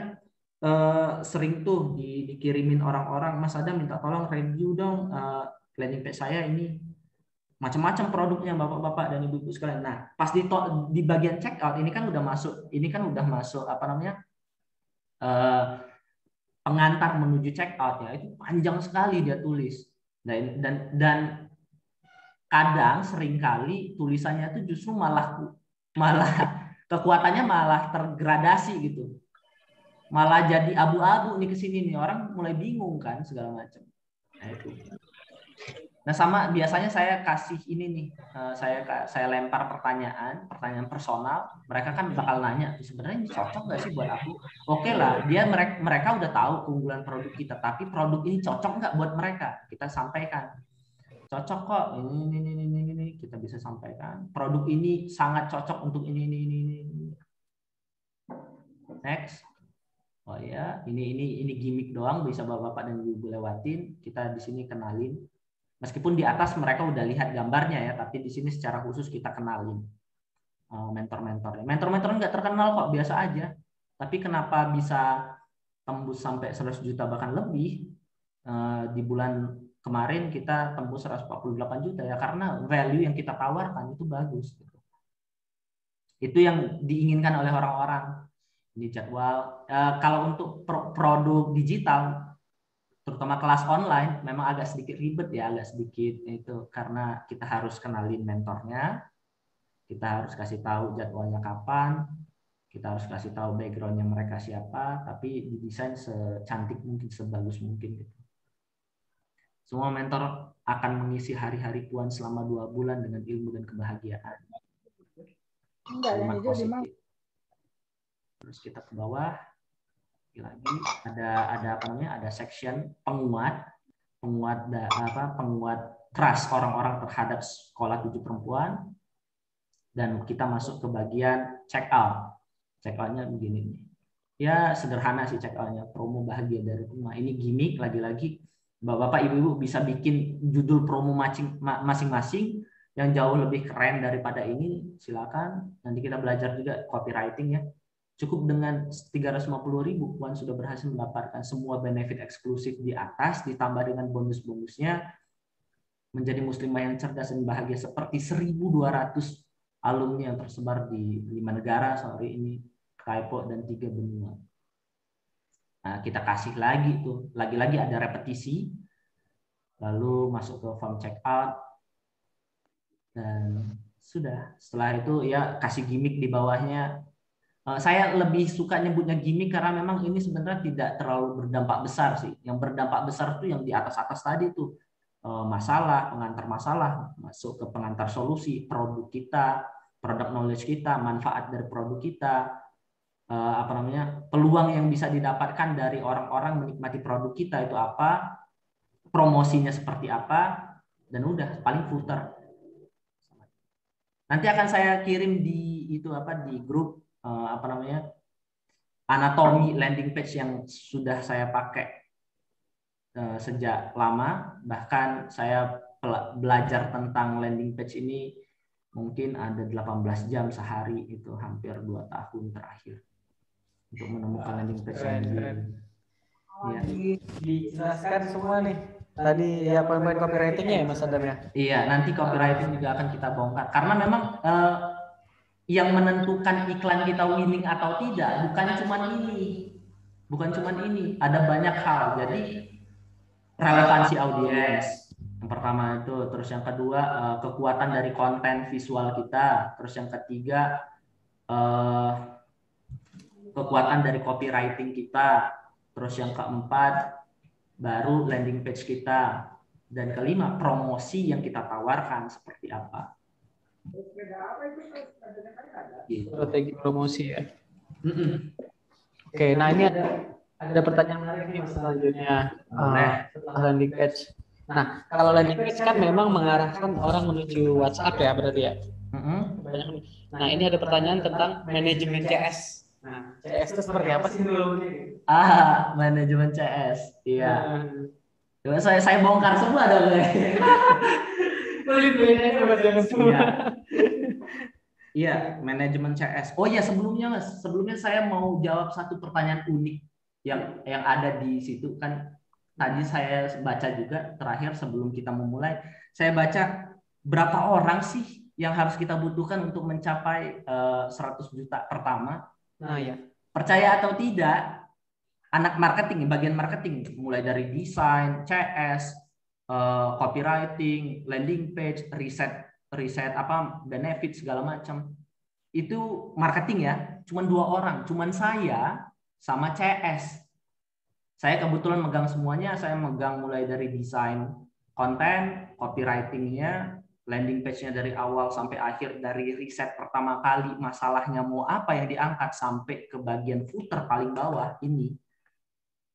eh, sering tuh di, dikirimin orang-orang, Mas Adam minta tolong review dong eh, landing saya ini macam-macam produknya bapak-bapak dan ibu-ibu sekalian. Nah, pas di di bagian check out ini kan udah masuk, ini kan udah masuk apa namanya uh, pengantar menuju check out ya. Itu panjang sekali dia tulis. Dan dan dan kadang sering kali tulisannya itu justru malah malah kekuatannya malah tergradasi gitu. Malah jadi abu-abu nih ke sini nih. Orang mulai bingung kan segala macam. Nah itu Nah sama biasanya saya kasih ini nih, eh, saya saya lempar pertanyaan, pertanyaan personal. Mereka kan bakal nanya, sebenarnya ini cocok nggak sih buat aku? Oke lah, dia mereka mereka udah tahu keunggulan produk kita, tapi produk ini cocok nggak buat mereka? Kita sampaikan, cocok kok. Ini ini ini ini ini kita bisa sampaikan. Produk ini sangat cocok untuk ini ini ini ini. Next. Oh ya, ini ini ini gimmick doang bisa bapak-bapak dan ibu lewatin. Kita di sini kenalin Meskipun di atas mereka udah lihat gambarnya ya, tapi di sini secara khusus kita kenalin eh, mentor-mentornya. Mentor-mentor nggak terkenal kok, biasa aja. Tapi kenapa bisa tembus sampai 100 juta bahkan lebih eh, di bulan kemarin kita tembus 148 juta ya karena value yang kita tawarkan itu bagus. Itu yang diinginkan oleh orang-orang. Ini jadwal. Eh, kalau untuk produk digital terutama kelas online memang agak sedikit ribet ya agak sedikit itu karena kita harus kenalin mentornya kita harus kasih tahu jadwalnya kapan kita harus kasih tahu backgroundnya mereka siapa tapi didesain secantik mungkin sebagus mungkin gitu. Semua mentor akan mengisi hari-hari puan selama dua bulan dengan ilmu dan kebahagiaan. Enggak, terus kita ke bawah lagi ada ada apa namanya? Ada section penguat penguat da, apa penguat trust orang-orang terhadap sekolah tujuh perempuan. Dan kita masuk ke bagian check out. Check outnya begini nih. Ya sederhana sih check outnya. Promo bahagia dari rumah. Ini gimmick lagi-lagi. Bapak-bapak ibu-ibu bisa bikin judul promo masing-masing yang jauh lebih keren daripada ini. Silakan. Nanti kita belajar juga copywriting ya Cukup dengan 350 ribu, Puan sudah berhasil mendapatkan semua benefit eksklusif di atas, ditambah dengan bonus-bonusnya, menjadi muslimah yang cerdas dan bahagia seperti 1.200 alumni yang tersebar di lima negara, sorry ini typo dan tiga benua. Nah, kita kasih lagi tuh, lagi-lagi ada repetisi, lalu masuk ke form check out, dan sudah. Setelah itu ya kasih gimmick di bawahnya saya lebih suka nyebutnya gimmick karena memang ini sebenarnya tidak terlalu berdampak besar sih. Yang berdampak besar itu yang di atas-atas tadi tuh eh, masalah, pengantar masalah, masuk ke pengantar solusi, produk kita, produk knowledge kita, manfaat dari produk kita, uh, apa namanya peluang yang bisa didapatkan dari orang-orang menikmati produk kita itu apa, promosinya seperti apa, dan udah paling footer. Nanti akan saya kirim di itu apa di grup uh, apa namanya anatomi landing page yang sudah saya pakai uh, sejak lama. Bahkan saya belajar tentang landing page ini mungkin ada 18 jam sehari itu hampir dua tahun terakhir untuk menemukan landing page keren, yang keren. Ya. Dijelaskan semua nih. Tadi ya poin-poin copywritingnya ya Mas Adam ya? Iya, nanti copywriting juga akan kita bongkar. Karena memang eh, yang menentukan iklan kita winning atau tidak bukan cuma ini. Bukan cuma ini, ada banyak hal. Jadi relevansi audiens yang pertama itu, terus yang kedua eh, kekuatan dari konten visual kita, terus yang ketiga eh, kekuatan dari copywriting kita, terus yang keempat baru landing page kita, dan kelima promosi yang kita tawarkan seperti apa. Gitu. Strategi promosi ya. Mm -mm. Oke, nah ini ada ada pertanyaan menarik nih selanjutnya uh, setelah landing page. Nah, kalau landing page kan memang mengarahkan orang menuju WhatsApp ya berarti ya. -hmm. Nah, ini ada pertanyaan tentang manajemen CS. Nah, CS itu seperti apa sih dulu? Ah, manajemen CS. Iya. Nah. saya saya bongkar semua dong. Iya. Iya, manajemen CS. Oh iya, sebelumnya Mas, sebelumnya saya mau jawab satu pertanyaan unik yang yang ada di situ. Kan tadi saya baca juga terakhir sebelum kita memulai, saya baca berapa orang sih yang harus kita butuhkan untuk mencapai uh, eh, 100 juta pertama? Nah ya, percaya atau tidak, anak marketing, bagian marketing, mulai dari desain, CS, eh, copywriting, landing page, riset, riset apa, benefit segala macam, itu marketing ya, cuma dua orang, cuma saya sama CS. Saya kebetulan megang semuanya, saya megang mulai dari desain konten, copywritingnya, landing page-nya dari awal sampai akhir dari riset pertama kali masalahnya mau apa yang diangkat sampai ke bagian footer paling bawah ini.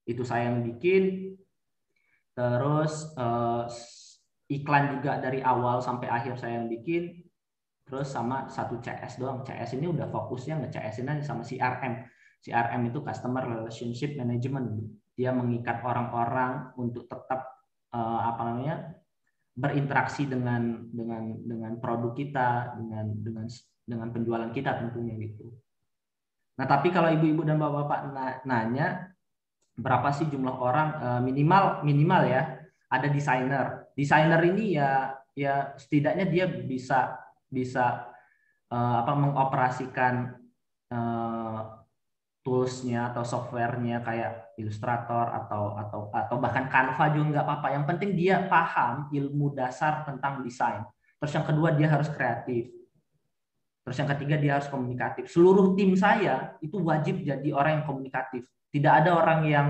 Itu saya yang bikin terus eh, iklan juga dari awal sampai akhir saya yang bikin. Terus sama satu CS doang. CS ini udah fokusnya nge CS ini sama CRM CRM itu customer relationship management. Dia mengikat orang-orang untuk tetap eh, apa namanya berinteraksi dengan dengan dengan produk kita, dengan dengan dengan penjualan kita tentunya gitu. Nah, tapi kalau ibu-ibu dan bapak-bapak nanya berapa sih jumlah orang eh, minimal minimal ya ada desainer. Desainer ini ya ya setidaknya dia bisa bisa uh, apa mengoperasikan uh, toolsnya atau softwarenya kayak Illustrator atau atau atau bahkan Canva juga nggak apa-apa. Yang penting dia paham ilmu dasar tentang desain. Terus yang kedua dia harus kreatif. Terus yang ketiga dia harus komunikatif. Seluruh tim saya itu wajib jadi orang yang komunikatif. Tidak ada orang yang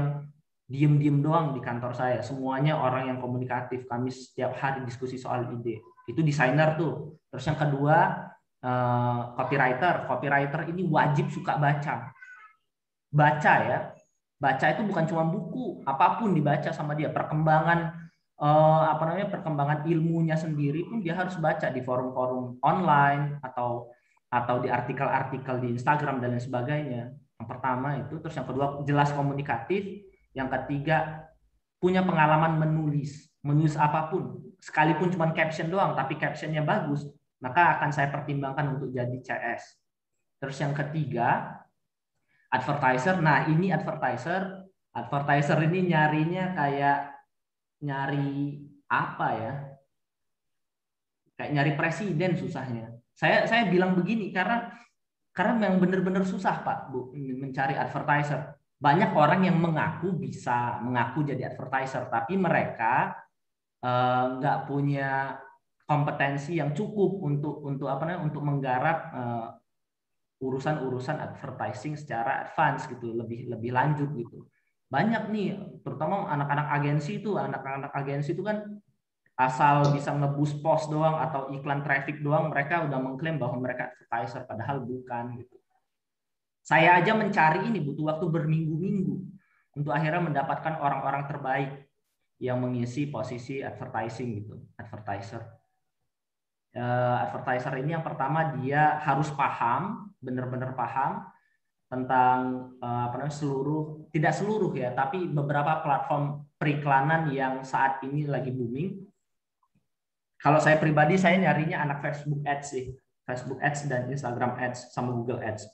diem-diem doang di kantor saya. Semuanya orang yang komunikatif. Kami setiap hari diskusi soal ide. Itu desainer tuh. Terus yang kedua eh, copywriter. Copywriter ini wajib suka baca baca ya baca itu bukan cuma buku apa pun dibaca sama dia perkembangan eh, apa namanya perkembangan ilmunya sendiri pun dia harus baca di forum-forum online atau atau di artikel-artikel di Instagram dan lain sebagainya yang pertama itu terus yang kedua jelas komunikatif yang ketiga punya pengalaman menulis menulis apa pun sekalipun cuma caption doang tapi captionnya bagus maka akan saya pertimbangkan untuk jadi CS terus yang ketiga advertiser. Nah, ini advertiser. Advertiser ini nyarinya kayak nyari apa ya? Kayak nyari presiden susahnya. Saya saya bilang begini karena karena memang benar-benar susah Pak Bu mencari advertiser. Banyak orang yang mengaku bisa mengaku jadi advertiser, tapi mereka eh, nggak punya kompetensi yang cukup untuk untuk apa namanya untuk menggarap uh, urusan-urusan advertising secara advance gitu, lebih lebih lanjut gitu. Banyak nih, terutama anak-anak agensi itu, anak-anak agensi itu kan asal bisa ngebus post doang atau iklan traffic doang, mereka udah mengklaim bahwa mereka advertiser, padahal bukan gitu. Saya aja mencari ini butuh waktu berminggu-minggu untuk akhirnya mendapatkan orang-orang terbaik yang mengisi posisi advertising gitu, advertiser. Uh, advertiser ini yang pertama dia harus paham, benar-benar paham tentang uh, apa namanya seluruh, tidak seluruh ya, tapi beberapa platform periklanan yang saat ini lagi booming. Kalau saya pribadi saya nyarinya anak Facebook Ads sih, Facebook Ads dan Instagram Ads sama Google Ads.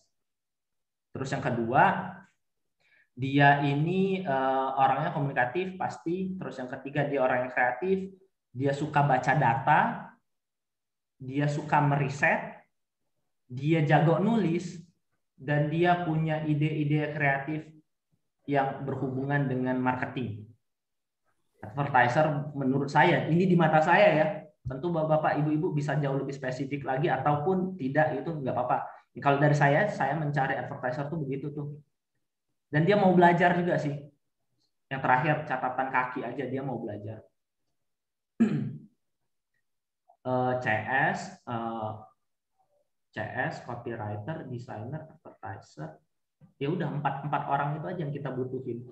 Terus yang kedua, dia ini uh, orangnya komunikatif pasti. Terus yang ketiga dia orang yang kreatif, dia suka baca data, dia suka meriset, dia jago nulis, dan dia punya ide-ide kreatif yang berhubungan dengan marketing. Advertiser menurut saya, ini di mata saya ya, tentu bapak-bapak, ibu-ibu bisa jauh lebih spesifik lagi ataupun tidak itu nggak apa-apa. Kalau dari saya, saya mencari advertiser tuh begitu tuh dan dia mau belajar juga sih. Yang terakhir catatan kaki aja dia mau belajar. CS, uh, eh, CS, copywriter, designer, advertiser. Ya udah empat empat orang itu aja yang kita butuhin.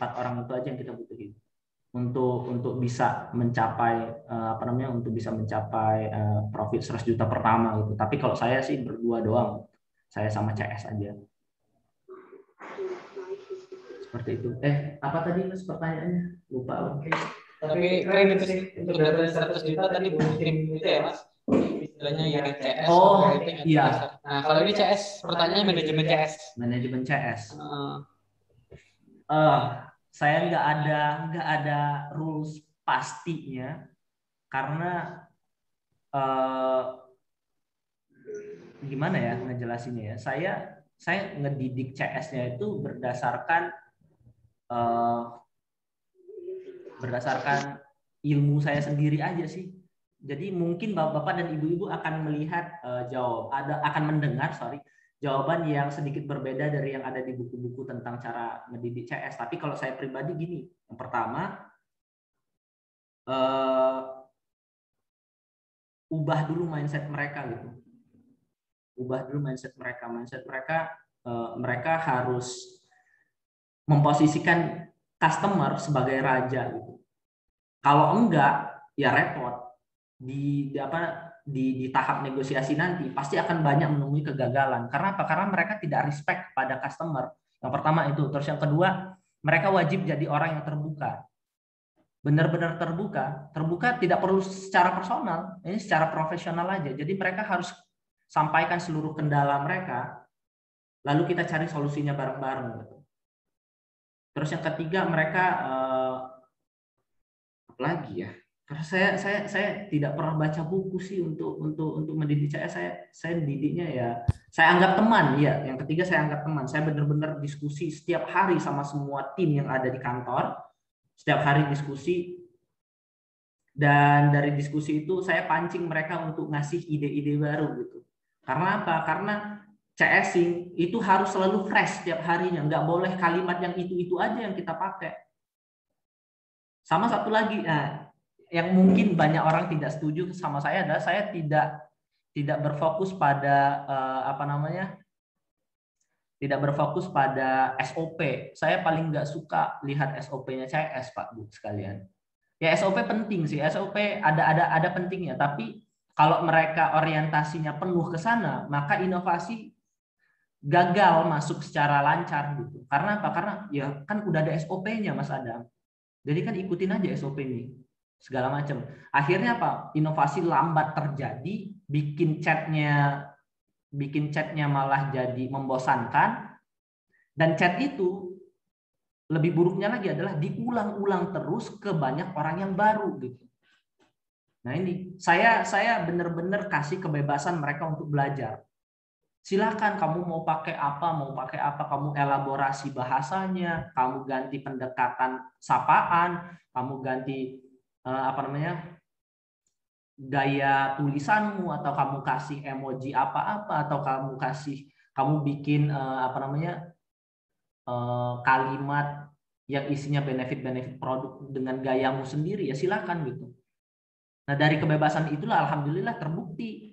Empat orang itu aja yang kita butuhin untuk untuk bisa mencapai uh, apa namanya untuk bisa mencapai uh, profit 100 juta pertama gitu. Tapi kalau saya sih berdua doang. Saya sama CS aja. Seperti itu. Eh, apa tadi Mas pertanyaannya? Lupa. Oke. Tapi keren itu sih untuk data 100 juta tadi butuh tim itu ya Mas. Istilahnya ya CS. Oh, iya. Nah, kalau ini CS, pertanyaannya manajemen CS. Manajemen CS. Uh. Uh, saya nggak ada nggak ada rules pastinya karena uh, gimana ya ngejelasinnya ya saya saya ngedidik CS-nya itu berdasarkan uh, berdasarkan ilmu saya sendiri aja sih. Jadi mungkin bapak-bapak dan ibu-ibu akan melihat uh, jawab, ada akan mendengar sorry jawaban yang sedikit berbeda dari yang ada di buku-buku tentang cara mendidik CS. Tapi kalau saya pribadi gini, yang pertama uh, ubah dulu mindset mereka gitu. Ubah dulu mindset mereka. Mindset mereka uh, mereka harus memposisikan customer sebagai raja gitu. Kalau enggak, ya repot. Di, di apa di, di tahap negosiasi nanti pasti akan banyak menemui kegagalan. Karena apa? Karena mereka tidak respect pada customer. Yang pertama itu. Terus yang kedua, mereka wajib jadi orang yang terbuka. Benar-benar terbuka. Terbuka tidak perlu secara personal, ini secara profesional aja. Jadi mereka harus sampaikan seluruh kendala mereka, lalu kita cari solusinya bareng-bareng. Gitu. Terus yang ketiga mereka uh, apa lagi ya? Karena saya saya saya tidak pernah baca buku sih untuk untuk untuk mendidik saya saya saya didiknya ya saya anggap teman ya. Yang ketiga saya anggap teman. Saya benar-benar diskusi setiap hari sama semua tim yang ada di kantor. Setiap hari diskusi dan dari diskusi itu saya pancing mereka untuk ngasih ide-ide baru gitu. Karena apa? Karena CSing itu harus selalu fresh setiap harinya, nggak boleh kalimat yang itu-itu aja yang kita pakai. Sama satu lagi, nah, yang mungkin banyak orang tidak setuju sama saya adalah saya tidak tidak berfokus pada uh, apa namanya tidak berfokus pada SOP. Saya paling nggak suka lihat SOP-nya CS Pak Bu sekalian. Ya SOP penting sih, SOP ada ada ada pentingnya, tapi kalau mereka orientasinya penuh ke sana, maka inovasi gagal masuk secara lancar gitu. Karena apa? Karena ya kan udah ada SOP-nya Mas Adam. Jadi kan ikutin aja SOP ini segala macam. Akhirnya apa? Inovasi lambat terjadi, bikin chatnya bikin chatnya malah jadi membosankan dan chat itu lebih buruknya lagi adalah diulang-ulang terus ke banyak orang yang baru gitu. Nah ini saya saya benar-benar kasih kebebasan mereka untuk belajar silakan kamu mau pakai apa, mau pakai apa, kamu elaborasi bahasanya, kamu ganti pendekatan sapaan, kamu ganti uh, apa namanya gaya tulisanmu atau kamu kasih emoji apa-apa atau kamu kasih kamu bikin uh, apa namanya uh, kalimat yang isinya benefit-benefit produk dengan gayamu sendiri ya silakan gitu. Nah dari kebebasan itulah alhamdulillah terbukti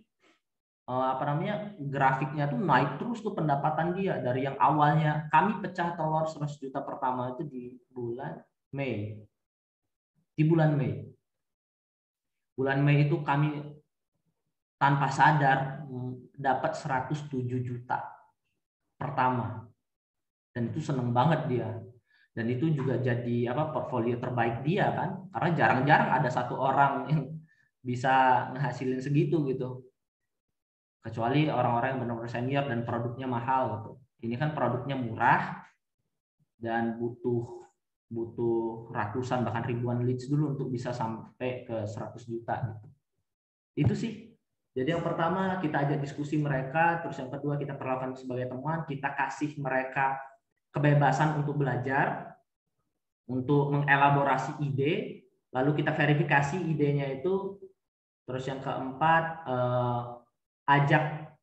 uh, apa namanya grafiknya tuh naik terus tuh pendapatan dia dari yang awalnya kami pecah telur 100 juta pertama itu di bulan Mei. Di bulan Mei. Bulan Mei itu kami tanpa sadar mm, dapat 107 juta pertama. Dan itu seneng banget dia. Dan itu juga jadi apa portfolio terbaik dia kan. Karena jarang-jarang ada satu orang yang bisa ngehasilin segitu gitu kecuali orang-orang yang benar-benar senior dan produknya mahal gitu. Ini kan produknya murah dan butuh butuh ratusan bahkan ribuan leads dulu untuk bisa sampai ke 100 juta gitu. Itu sih. Jadi yang pertama kita ajak diskusi mereka, terus yang kedua kita perlakukan sebagai teman, kita kasih mereka kebebasan untuk belajar, untuk mengelaborasi ide, lalu kita verifikasi idenya itu. Terus yang keempat eh, ajak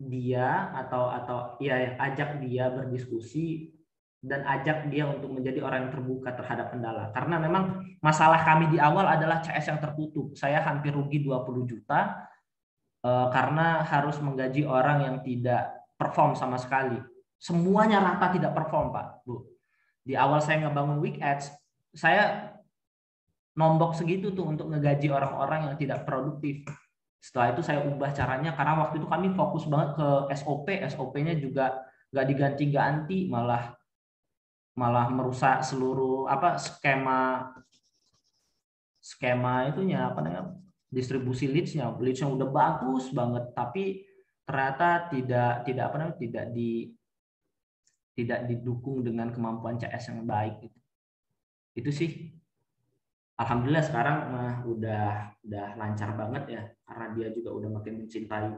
dia atau atau ya ajak dia berdiskusi dan ajak dia untuk menjadi orang yang terbuka terhadap kendala. Karena memang masalah kami di awal adalah CS yang tertutup. Saya hampir rugi 20 juta eh, karena harus menggaji orang yang tidak perform sama sekali. Semuanya rata tidak perform, Pak, Bu. Di awal saya ngebangun week ads, saya nombok segitu tuh untuk ngegaji orang-orang yang tidak produktif. Setelah itu saya ubah caranya karena waktu itu kami fokus banget ke SOP, SOP-nya juga nggak diganti-ganti, malah malah merusak seluruh apa skema skema itunya apa namanya distribusi leads-nya. Leads-nya udah bagus banget, tapi ternyata tidak tidak apa namanya tidak di tidak didukung dengan kemampuan CS yang baik gitu. Itu sih alhamdulillah sekarang mah udah udah lancar banget ya karena dia juga udah makin mencintai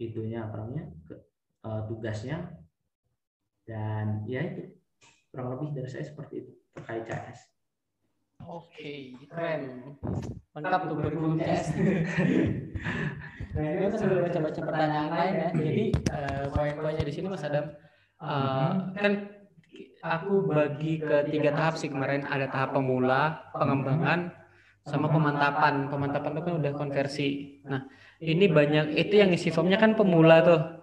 itunya apa namanya ke, uh, tugasnya dan ya itu kurang lebih dari saya seperti itu terkait CS. Oke, keren. Lengkap tuh kurikulum CS. nah, ini kita sudah baca-baca pertanyaan lain ya. Jadi uh, poin-poinnya di sini Mas Adam uh, kan aku bagi ke tiga tahap sih kemarin ada tahap pemula, pengembangan, sama pemantapan. Pemantapan itu kan udah konversi. Nah, ini banyak itu yang isi formnya kan pemula tuh.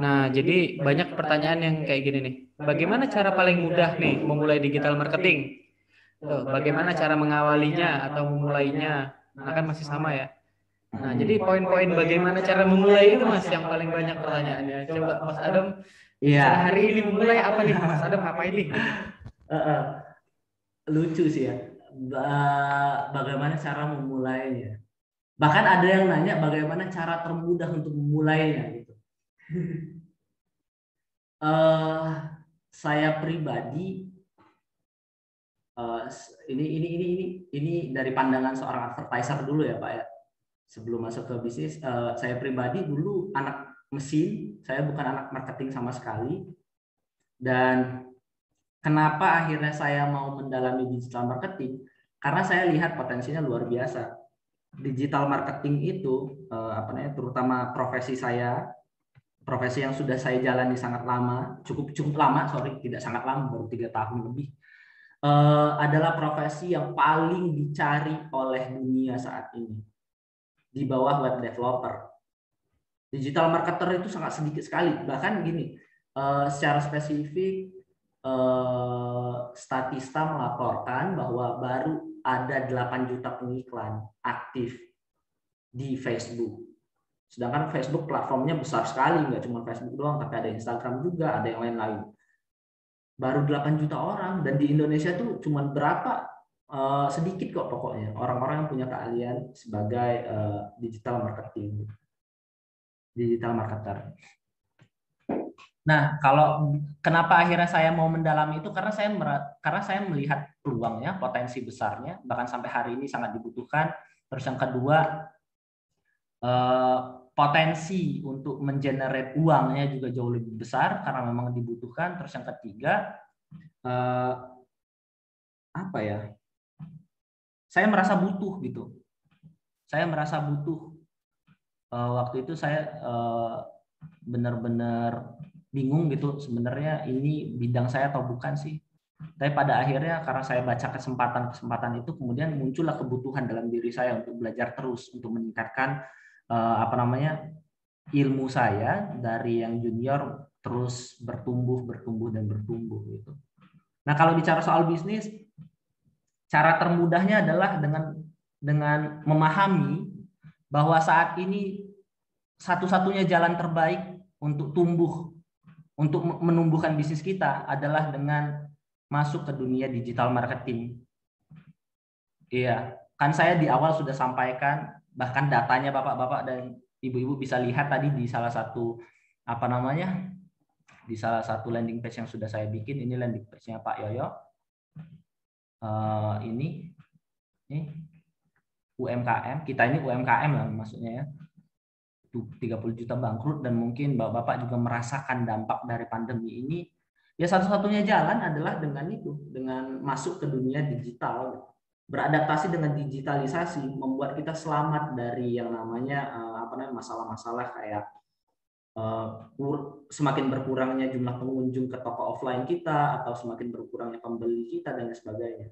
Nah, jadi banyak pertanyaan yang kayak gini nih. Bagaimana cara paling mudah nih memulai digital marketing? Tuh, bagaimana cara mengawalinya atau memulainya? Nah, kan masih sama ya. Nah, jadi poin-poin bagaimana cara memulai itu Mas yang paling banyak pertanyaannya. Coba Mas Adam Iya. Hari ini memulai apa nih Mas Adam apa ini? Uh, uh, lucu sih ya. Ba bagaimana cara memulainya? Bahkan ada yang nanya bagaimana cara termudah untuk memulainya gitu. Uh, saya pribadi uh, ini ini ini ini ini dari pandangan seorang advertiser dulu ya Pak ya. Sebelum masuk ke bisnis, uh, saya pribadi dulu anak mesin, saya bukan anak marketing sama sekali. Dan kenapa akhirnya saya mau mendalami digital marketing? Karena saya lihat potensinya luar biasa. Digital marketing itu apa namanya terutama profesi saya profesi yang sudah saya jalani sangat lama, cukup cukup lama, sorry, tidak sangat lama, baru tiga tahun lebih, uh, adalah profesi yang paling dicari oleh dunia saat ini di bawah web developer digital marketer itu sangat sedikit sekali. Bahkan gini, uh, secara spesifik uh, Statista melaporkan bahwa baru ada 8 juta pengiklan aktif di Facebook. Sedangkan Facebook platformnya besar sekali, nggak cuma Facebook doang, tapi ada Instagram juga, ada yang lain-lain. Baru 8 juta orang, dan di Indonesia tuh cuma berapa uh, sedikit kok pokoknya orang-orang yang punya keahlian sebagai uh, digital marketing digital marketer. Nah, kalau kenapa akhirnya saya mau mendalami itu karena saya karena saya melihat peluangnya, potensi besarnya, bahkan sampai hari ini sangat dibutuhkan. Terus yang kedua, eh, potensi untuk mengenerate uangnya juga jauh lebih besar karena memang dibutuhkan. Terus yang ketiga, eh, apa ya? Saya merasa butuh gitu. Saya merasa butuh uh, waktu itu saya uh, benar-benar bingung gitu sebenarnya ini bidang saya atau bukan sih. Tapi pada akhirnya karena saya baca kesempatan-kesempatan itu kemudian muncullah kebutuhan dalam diri saya untuk belajar terus untuk meningkatkan uh, apa namanya ilmu saya dari yang junior terus bertumbuh, bertumbuh dan bertumbuh gitu. Nah, kalau bicara soal bisnis, cara termudahnya adalah dengan dengan memahami bahwa saat ini satu-satunya jalan terbaik untuk tumbuh, untuk menumbuhkan bisnis kita adalah dengan masuk ke dunia digital marketing. Iya, kan saya di awal sudah sampaikan, bahkan datanya bapak-bapak dan ibu-ibu bisa lihat tadi di salah satu apa namanya di salah satu landing page yang sudah saya bikin. Ini landing page-nya Pak Yoyo. Uh, ini, ini UMKM. Kita ini UMKM lah maksudnya ya. 30 juta bangkrut dan mungkin Bapak juga merasakan dampak dari pandemi ini. Ya satu-satunya jalan adalah dengan itu, dengan masuk ke dunia digital. Beradaptasi dengan digitalisasi membuat kita selamat dari yang namanya eh, apa namanya masalah-masalah kayak eh, semakin berkurangnya jumlah pengunjung ke toko offline kita atau semakin berkurangnya pembeli kita dan sebagainya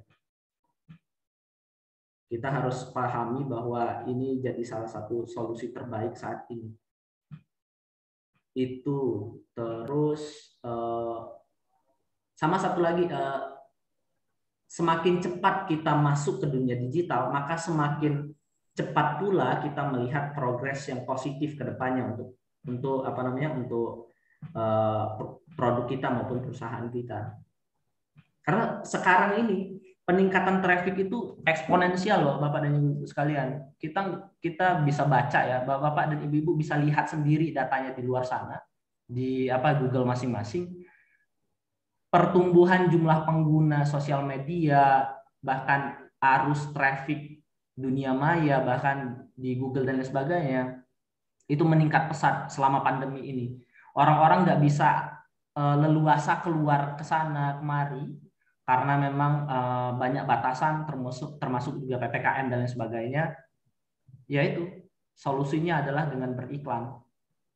kita harus pahami bahwa ini jadi salah satu solusi terbaik saat ini. Itu terus eh, sama satu lagi semakin cepat kita masuk ke dunia digital, maka semakin cepat pula kita melihat progres yang positif ke depannya untuk untuk apa namanya untuk eh, produk kita maupun perusahaan kita. Karena sekarang ini peningkatan traffic itu eksponensial loh Bapak dan Ibu sekalian. Kita kita bisa baca ya, Bapak dan Ibu-ibu bisa lihat sendiri datanya di luar sana di apa Google masing-masing. Pertumbuhan jumlah pengguna sosial media, bahkan arus traffic dunia maya, bahkan di Google dan lain sebagainya, itu meningkat pesat selama pandemi ini. Orang-orang nggak bisa eh, leluasa keluar ke sana kemari karena memang uh, banyak batasan termasuk termasuk juga ppkm dan lain sebagainya yaitu solusinya adalah dengan beriklan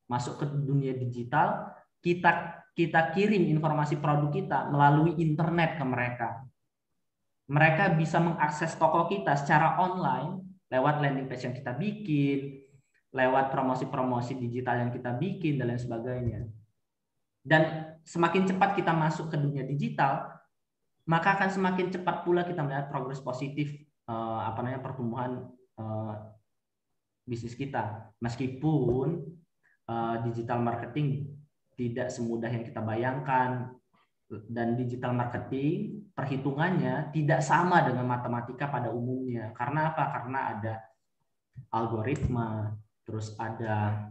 masuk ke dunia digital kita kita kirim informasi produk kita melalui internet ke mereka. Mereka bisa mengakses toko kita secara online lewat landing page yang kita bikin lewat promosi-promosi digital yang kita bikin dan lain sebagainya. Dan semakin cepat kita masuk ke dunia digital maka akan semakin cepat pula kita melihat progres positif uh, apa namanya pertumbuhan uh, bisnis kita. Meskipun uh, digital marketing tidak semudah yang kita bayangkan dan digital marketing perhitungannya tidak sama dengan matematika pada umumnya karena apa karena ada algoritma terus ada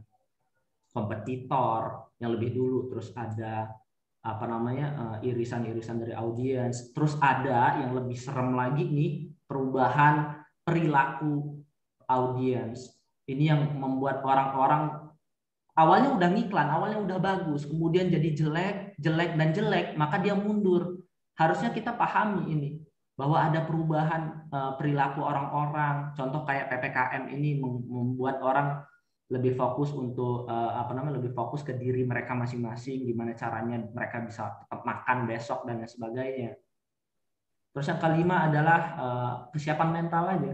kompetitor yang lebih dulu terus ada apa namanya eh, irisan-irisan dari audiens. Terus ada yang lebih serem lagi nih perubahan perilaku audiens. Ini yang membuat orang-orang awalnya udah ngiklan, awalnya udah bagus, kemudian jadi jelek, jelek dan jelek, maka dia mundur. Harusnya kita pahami ini bahwa ada perubahan eh, perilaku orang-orang. Contoh kayak PPKM ini membuat orang lebih fokus untuk uh, apa namanya lebih fokus ke diri mereka masing-masing gimana caranya mereka bisa tetap makan besok dan lain sebagainya terus yang kelima adalah uh, kesiapan mental aja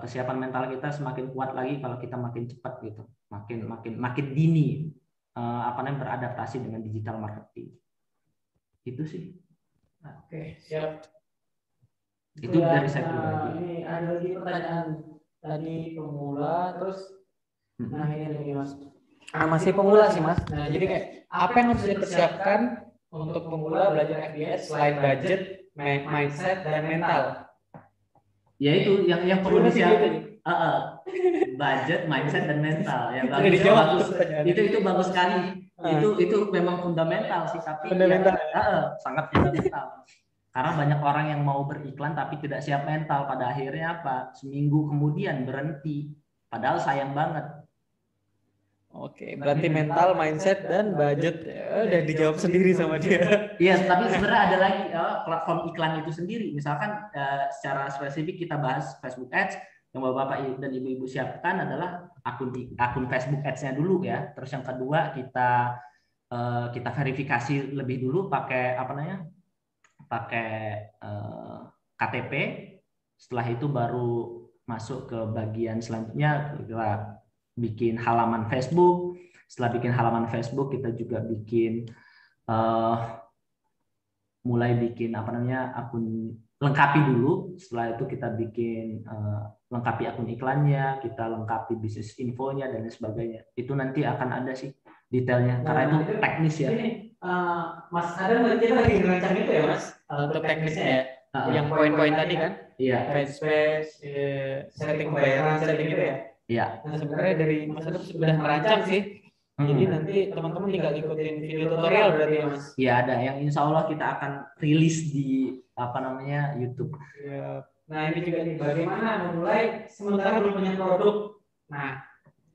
kesiapan mental kita semakin kuat lagi kalau kita makin cepat gitu makin makin makin dini uh, apa namanya beradaptasi dengan digital marketing. Itu sih. Oke siap. Itu, itu dari saya pribadi. ini ada lagi pertanyaan tadi pemula terus hmm. nah ini lagi mas. Ah, masih pemula sih mas. Nah jadi kayak apa yang harus dipersiapkan untuk pemula belajar FBS selain budget mindset dan mental? Ya itu yang yang perlu disiapkan uh, uh, budget mindset dan mental yang bagus, bagus itu itu bagus sekali uh. itu itu memang fundamental sih tapi fundamental ya, uh, uh, sangat fundamental karena banyak orang yang mau beriklan tapi tidak siap mental. Pada akhirnya apa? Seminggu kemudian berhenti. Padahal sayang banget. Oke, berarti mental, mindset, dan budget ya, udah dijawab sendiri sama dia. Iya, tapi sebenarnya ada lagi uh, platform iklan itu sendiri. Misalkan uh, secara spesifik kita bahas Facebook Ads, yang bapak-bapak dan ibu-ibu siapkan adalah akun akun Facebook Ads-nya dulu ya. Terus yang kedua kita uh, kita verifikasi lebih dulu pakai apa namanya pakai eh, KTP. Setelah itu baru masuk ke bagian selanjutnya kita bikin halaman Facebook. Setelah bikin halaman Facebook, kita juga bikin uh, mulai bikin apa namanya akun lengkapi dulu. Setelah itu kita bikin uh, lengkapi akun iklannya, kita lengkapi bisnis infonya dan lain sebagainya. Itu nanti akan ada sih detailnya karena Nah, itu teknis ya. Ini uh, Mas Adam kita lagi ngerancang itu ya Mas uh, untuk teknisnya ya. Uh, Yang poin-poin tadi kan, Iya, fanspage, eh, setting pembayaran, setting gitu ya. iya. Nah sebenarnya dari Mas Adam sudah merancang sih. Jadi Hmm. nanti teman-teman tinggal ikutin video tutorial berarti ya Mas. Iya ada yang insya Allah kita akan rilis di apa namanya YouTube. Ya. Nah ini juga nih bagaimana memulai sementara belum punya produk. Nah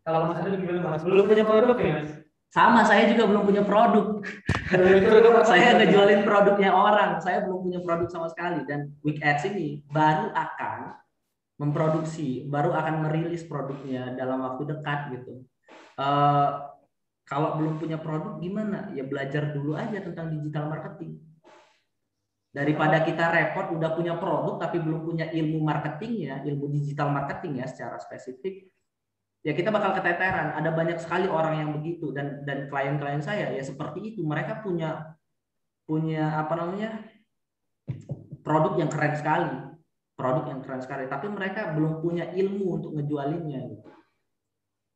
kalau Mas Adam gimana Mas? Belum punya produk ya Mas? Sama saya juga belum punya produk. Saya ngejualin produknya orang. Saya belum punya produk sama sekali dan Week Ads ini baru akan memproduksi, baru akan merilis produknya dalam waktu dekat gitu. Eh, kalau belum punya produk gimana? Ya belajar dulu aja tentang digital marketing. Daripada kita repot udah punya produk tapi belum punya ilmu marketingnya, ilmu digital marketing ya secara spesifik, ya kita bakal keteteran. Ada banyak sekali orang yang begitu dan dan klien-klien saya ya seperti itu. Mereka punya punya apa namanya produk yang keren sekali, produk yang keren sekali, tapi mereka belum punya ilmu untuk ngejualinnya. Gitu.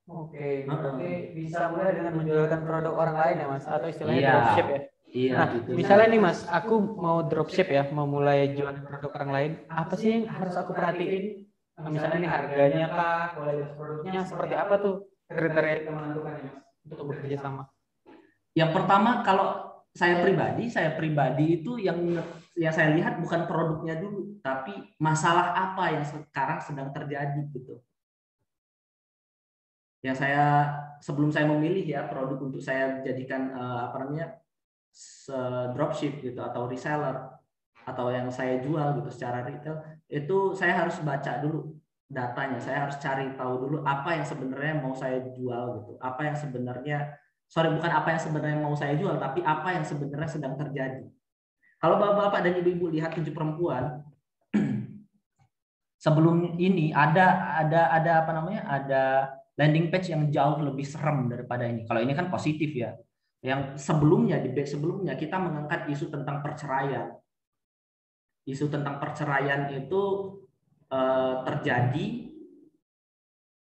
Oke, Heeh. berarti bisa mulai dengan menjualkan produk orang lain ya Mas atau istilahnya Iya. dropship ya. Iya Nah, gitu. misalnya nih Mas, aku mau dropship ya, mau mulai jualan produk orang lain, apa sih yang harus aku perhatiin? Nah, misalnya nih harganya kah, kualitas produknya seperti apa tuh kriteria yang menentukan ya Mas untuk bekerja sama? Yang pertama kalau saya pribadi, saya pribadi itu yang yang saya lihat bukan produknya dulu, tapi masalah apa yang sekarang sedang terjadi gitu. Yang saya sebelum saya memilih ya produk untuk saya jadikan eh, apa namanya dropship gitu atau reseller atau yang saya jual gitu secara retail itu saya harus baca dulu datanya, saya harus cari tahu dulu apa yang sebenarnya mau saya jual gitu, apa yang sebenarnya sorry bukan apa yang sebenarnya mau saya jual tapi apa yang sebenarnya sedang terjadi. Kalau bapak-bapak dan ibu-ibu lihat tujuh perempuan sebelum ini ada ada ada apa namanya? Ada landing page yang jauh lebih serem daripada ini. Kalau ini kan positif ya yang sebelumnya di sebelumnya kita mengangkat isu tentang perceraian isu tentang perceraian itu eh, terjadi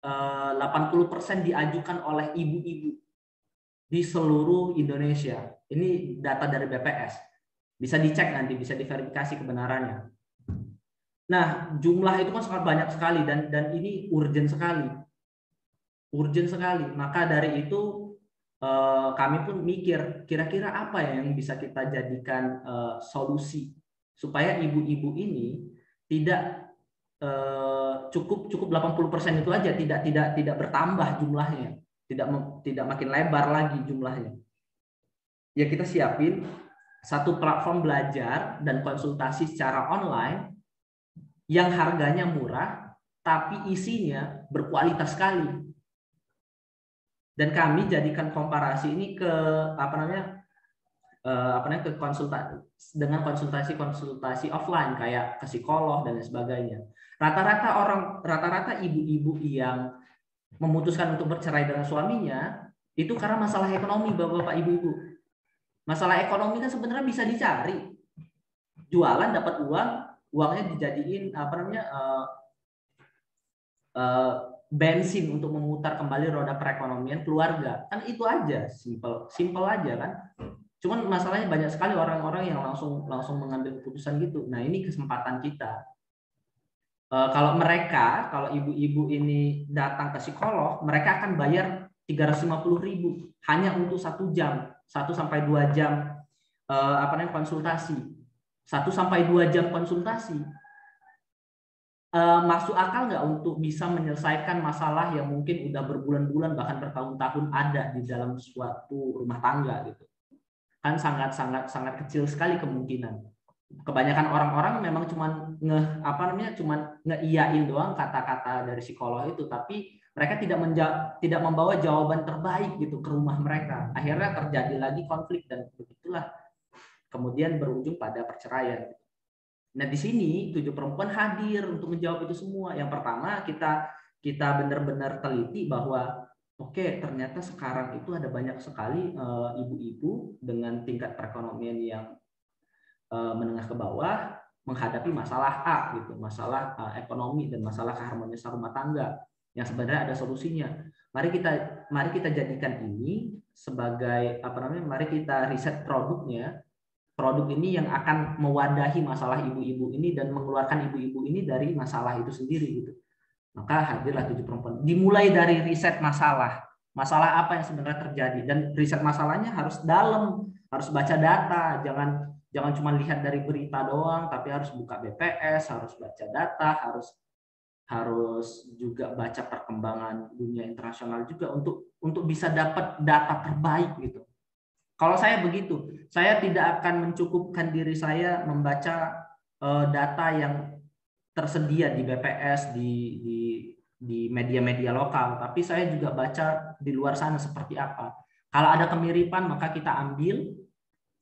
eh, 80% diajukan oleh ibu-ibu di seluruh Indonesia. Ini data dari BPS. Bisa dicek nanti, bisa diverifikasi kebenarannya. Nah, jumlah itu kan sangat banyak sekali dan dan ini urgent sekali. Urgent sekali. Maka dari itu eh, kami pun mikir kira-kira apa ya yang bisa kita jadikan eh, solusi supaya ibu-ibu ini tidak eh, cukup cukup 80% itu aja tidak tidak tidak bertambah jumlahnya tidak tidak makin lebar lagi jumlahnya. Ya kita siapin satu platform belajar dan konsultasi secara online yang harganya murah tapi isinya berkualitas sekali. Dan kami jadikan komparasi ini ke apa namanya eh, apa namanya ke konsultasi dengan konsultasi-konsultasi offline kayak ke psikolog dan lain sebagainya. Rata-rata orang rata-rata ibu-ibu yang memutuskan untuk bercerai dengan suaminya itu karena masalah ekonomi bapak-bapak ibu-ibu. Masalah ekonomi kan sebenarnya bisa dicari. Jualan dapat uang, uangnya dijadiin apa namanya eh, eh, bensin untuk memutar kembali roda perekonomian keluarga. Kan itu aja, simple, simple aja kan. Cuman masalahnya banyak sekali orang-orang yang langsung langsung mengambil keputusan gitu. Nah, ini kesempatan kita. Eh, kalau mereka, kalau ibu-ibu ini datang ke psikolog, mereka akan bayar 350.000 ribu hanya untuk satu jam, satu sampai dua jam eh, apa namanya konsultasi, satu sampai dua jam konsultasi. Eh, masuk akal nggak untuk bisa menyelesaikan masalah yang mungkin udah berbulan-bulan bahkan bertahun-tahun ada di dalam suatu rumah tangga gitu? Kan sangat sangat sangat kecil sekali kemungkinan. Kebanyakan orang-orang memang cuman nge apa namanya cuman ngeiyain doang kata-kata dari psikolog itu tapi mereka tidak menja tidak membawa jawaban terbaik gitu ke rumah mereka. Akhirnya terjadi lagi konflik dan begitulah. Kemudian berujung pada perceraian nah di sini tujuh perempuan hadir untuk menjawab itu semua yang pertama kita kita benar-benar teliti bahwa oke okay, ternyata sekarang itu ada banyak sekali eh, ibu-ibu dengan tingkat perekonomian yang uh, menengah ke bawah menghadapi masalah A gitu, masalah uh, ekonomi dan masalah keharmonisan rumah tangga yang sebenarnya ada solusinya. Mari kita mari kita jadikan ini sebagai apa namanya? Mari kita riset produknya. Produk ini yang akan mewadahi masalah ibu-ibu ini dan mengeluarkan ibu-ibu ini dari masalah itu sendiri gitu. Maka hadirlah tujuh perempuan. Dimulai dari riset masalah. Masalah apa yang sebenarnya terjadi dan riset masalahnya harus dalam, harus baca data, jangan jangan cuma lihat dari berita doang, tapi harus buka BPS, harus baca data, harus harus juga baca perkembangan dunia internasional juga untuk untuk bisa dapat data terbaik gitu. Kalau saya begitu, saya tidak akan mencukupkan diri saya membaca uh, data yang tersedia di BPS di di di media-media lokal, tapi saya juga baca di luar sana seperti apa. Kalau ada kemiripan maka kita ambil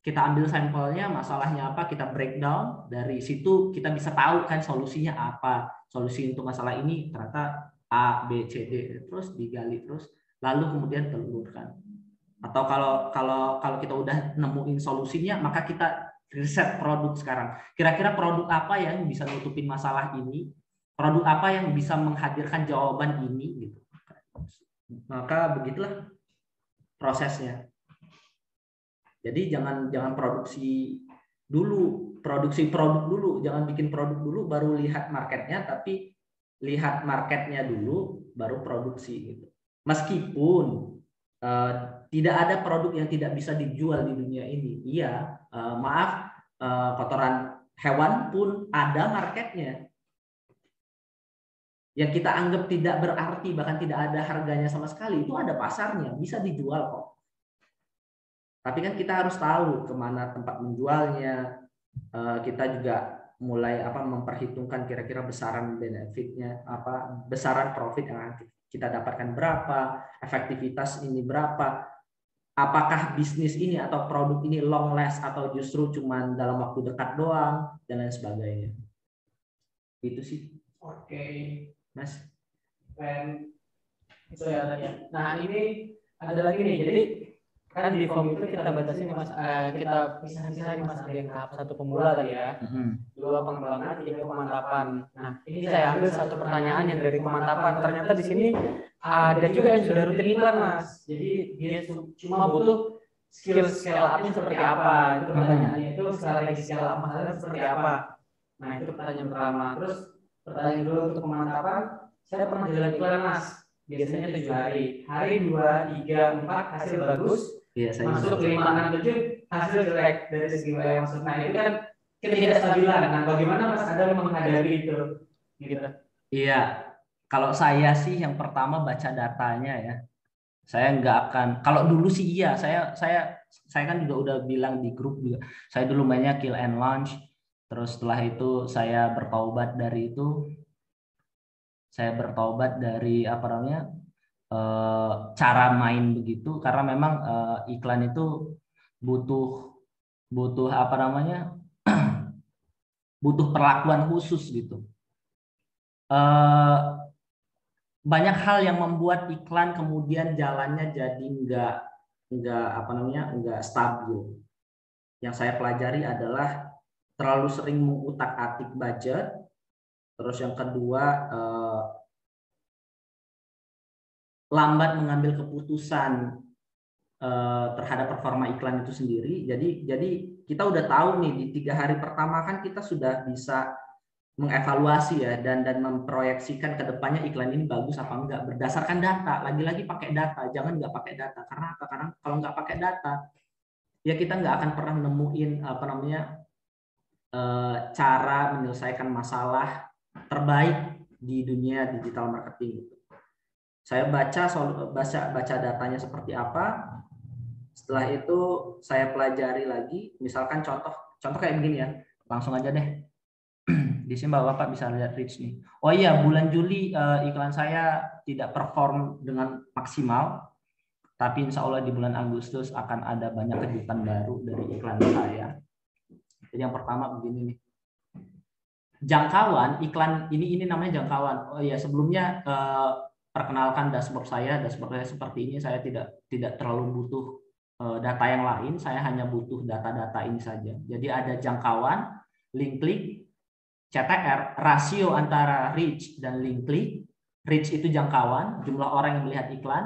kita ambil sampelnya, masalahnya apa, kita breakdown, dari situ kita bisa tahu kan solusinya apa. Solusi untuk masalah ini ternyata A, B, C, D, terus digali terus, lalu kemudian telurkan. Atau kalau kalau kalau kita udah nemuin solusinya, maka kita riset produk sekarang. Kira-kira produk apa yang bisa nutupin masalah ini? Produk apa yang bisa menghadirkan jawaban ini gitu. Maka begitulah prosesnya. Jadi jangan jangan produksi dulu, produksi produk dulu, jangan bikin produk dulu baru lihat marketnya, tapi lihat marketnya dulu baru produksi gitu. Meskipun uh, tidak ada produk yang tidak bisa dijual di dunia ini, iya, uh, maaf, uh, kotoran hewan pun ada marketnya. Yang kita anggap tidak berarti bahkan tidak ada harganya sama sekali itu ada pasarnya, bisa dijual kok tapi kan kita harus tahu ke mana tempat menjualnya. Eh, kita juga mulai apa memperhitungkan kira-kira besaran benefitnya, apa besaran profit yang kita dapatkan berapa, efektivitas ini berapa, apakah bisnis ini atau produk ini long last atau justru cuma dalam waktu dekat doang dan lain sebagainya. Itu sih. Oke. Mas. Dan itu ya tadi. Nah ini ada lagi nih. Jadi kan di form itu kita batasi mas uh, kita pisah-pisah nih mas ada yang tahap satu pemula tadi ya dua pengembangan tiga pemantapan nah ini saya ambil satu pertanyaan yang dari pemantapan ternyata di sini ada juga yang sudah rutin iklan mas. Jadi dia cuma butuh skill skill upnya seperti apa. itu pertanyaannya itu lagi skill up masalahnya seperti apa. Nah itu pertanyaan pertama. Terus pertanyaan dulu untuk pemantapan saya pernah jalan iklan mas. Biasanya tujuh hari. Hari dua tiga empat hasil bagus. Saya masuk lima enam tujuh hasil jelek dari segi yang masuk. Nah itu kan ketidakstabilan. Nah bagaimana Mas Adam menghadapi itu? Gitu. Iya, kalau saya sih yang pertama baca datanya ya. Saya nggak akan. Kalau dulu sih iya, saya saya saya kan juga udah bilang di grup juga. Saya dulu mainnya kill and launch. Terus setelah itu saya bertaubat dari itu. Saya bertaubat dari apa namanya Eh, cara main begitu karena memang uh, iklan itu butuh butuh apa namanya butuh perlakuan khusus gitu uh, banyak hal yang membuat iklan kemudian jalannya jadi enggak enggak apa namanya enggak stabil yang saya pelajari adalah terlalu sering mengutak atik budget terus yang kedua lambat mengambil keputusan uh, terhadap performa iklan itu sendiri. Jadi jadi kita udah tahu nih di tiga hari pertama kan kita sudah bisa mengevaluasi ya dan dan memproyeksikan ke depannya iklan ini bagus apa enggak berdasarkan data. Lagi-lagi pakai data, jangan nggak pakai data. Karena apa? Karena kalau nggak pakai data ya kita nggak akan pernah nemuin apa namanya uh, cara menyelesaikan masalah terbaik di dunia digital marketing saya baca baca baca datanya seperti apa. Setelah itu saya pelajari lagi, misalkan contoh contoh kayak begini ya. Langsung aja deh. Di sini Bapak bisa lihat reach nih. Oh iya, bulan Juli uh, iklan saya tidak perform dengan maksimal. Tapi insya Allah di bulan Agustus akan ada banyak kejutan baru dari iklan saya. Jadi yang pertama begini nih. jangkauan iklan ini ini namanya jangkauan. Oh ya sebelumnya eh, perkenalkan dashboard saya. Dashboard saya seperti ini. Saya tidak tidak terlalu butuh eh, data yang lain. Saya hanya butuh data-data ini saja. Jadi ada jangkauan, link klik, CTR, rasio antara reach dan link klik. Reach itu jangkauan, jumlah orang yang melihat iklan.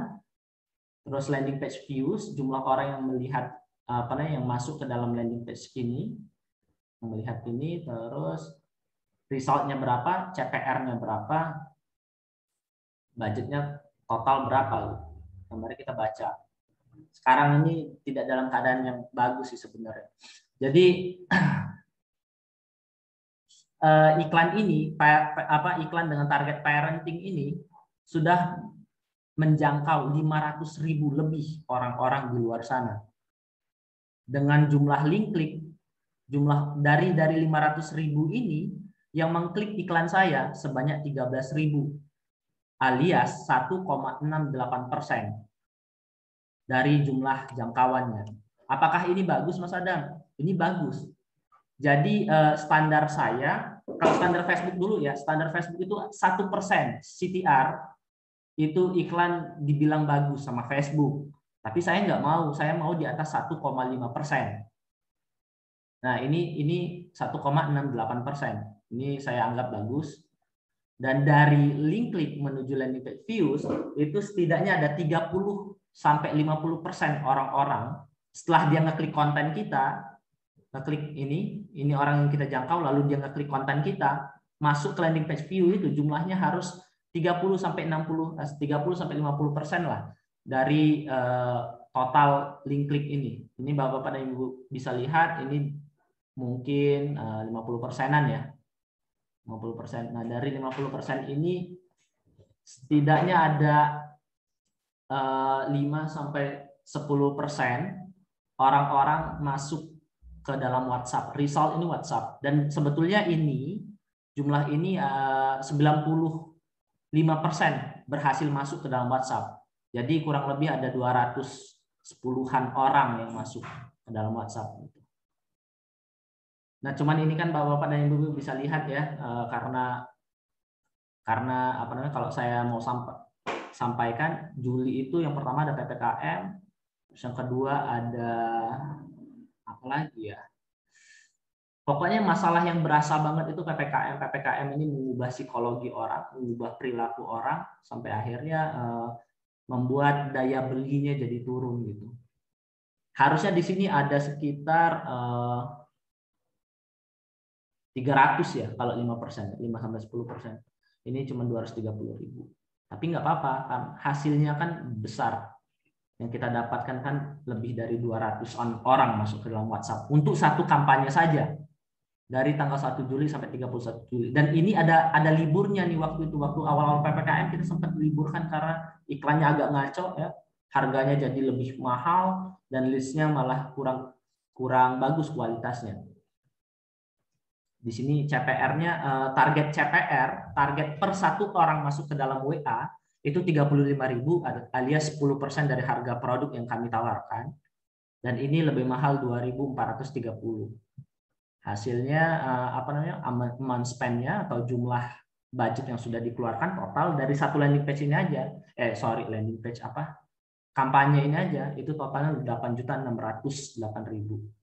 Terus landing page views, jumlah orang yang melihat apa namanya yang masuk ke dalam landing page ini melihat ini terus resultnya berapa, CPR-nya berapa, budgetnya total berapa. Nah, mari kita baca. Sekarang ini tidak dalam keadaan yang bagus sih sebenarnya. Jadi eh, iklan ini, apa iklan dengan target parenting ini sudah menjangkau 500 ribu lebih orang-orang di luar sana. Dengan jumlah link klik, jumlah dari dari 500 ribu ini yang mengklik iklan saya sebanyak 13.000 alias 1,68 persen dari jumlah jangkauannya. Apakah ini bagus Mas Adam? Ini bagus. Jadi eh, standar saya, kalau standar Facebook dulu ya, standar Facebook itu satu persen CTR itu iklan dibilang bagus sama Facebook. Tapi saya nggak mau, saya mau di atas 1,5 persen. Nah ini ini 1,68 persen. Ini saya anggap bagus. Dan dari link klik menuju landing page views itu setidaknya ada 30 sampai 50 persen orang-orang setelah dia ngeklik konten kita, ngeklik ini, ini orang yang kita jangkau, lalu dia ngeklik konten kita, masuk ke landing page view itu jumlahnya harus 30 sampai 60, 30 eh, sampai 50 persen lah dari uh, total link klik ini. Ini bapak-bapak dan ibu bisa lihat ini mungkin uh, 50 persenan ya 50%. Nah, dari 50% ini setidaknya ada uh, eh, 5 sampai 10% orang-orang masuk ke dalam WhatsApp. Result ini WhatsApp dan sebetulnya ini jumlah ini eh, uh, 95% berhasil masuk ke dalam WhatsApp. Jadi kurang lebih ada 210-an orang yang masuk ke dalam WhatsApp. Nah, cuman ini kan Bapak-bapak dan Ibu bisa lihat ya eh, karena karena apa namanya kalau saya mau sampaikan Juli itu yang pertama ada PPKM, terus yang kedua ada apa lagi ya? Pokoknya masalah yang berasa banget itu PPKM. PPKM ini mengubah psikologi orang, mengubah perilaku orang sampai akhirnya uh, membuat daya belinya jadi turun gitu. Harusnya di sini ada sekitar uh, 300 ya kalau 5 persen, 5 sampai 10 persen. Ini cuma 230 ribu. Tapi nggak apa-apa, kan hasilnya kan besar. Yang kita dapatkan kan lebih dari 200 orang masuk ke dalam WhatsApp untuk satu kampanye saja dari tanggal 1 Juli sampai 31 Juli. Dan ini ada ada liburnya nih waktu itu waktu awal-awal PPKM kita sempat liburkan karena iklannya agak ngaco ya. Harganya jadi lebih mahal dan listnya malah kurang kurang bagus kualitasnya di sini CPR-nya eh, target CPR, target per satu orang masuk ke dalam WA itu 35.000 alias 10% dari harga produk yang kami tawarkan. Dan ini lebih mahal 2.430. Hasilnya eh, apa namanya? amount spend-nya atau jumlah budget yang sudah dikeluarkan total dari satu landing page ini aja. Eh sorry, landing page apa? Kampanye ini aja itu totalnya 8.608.000.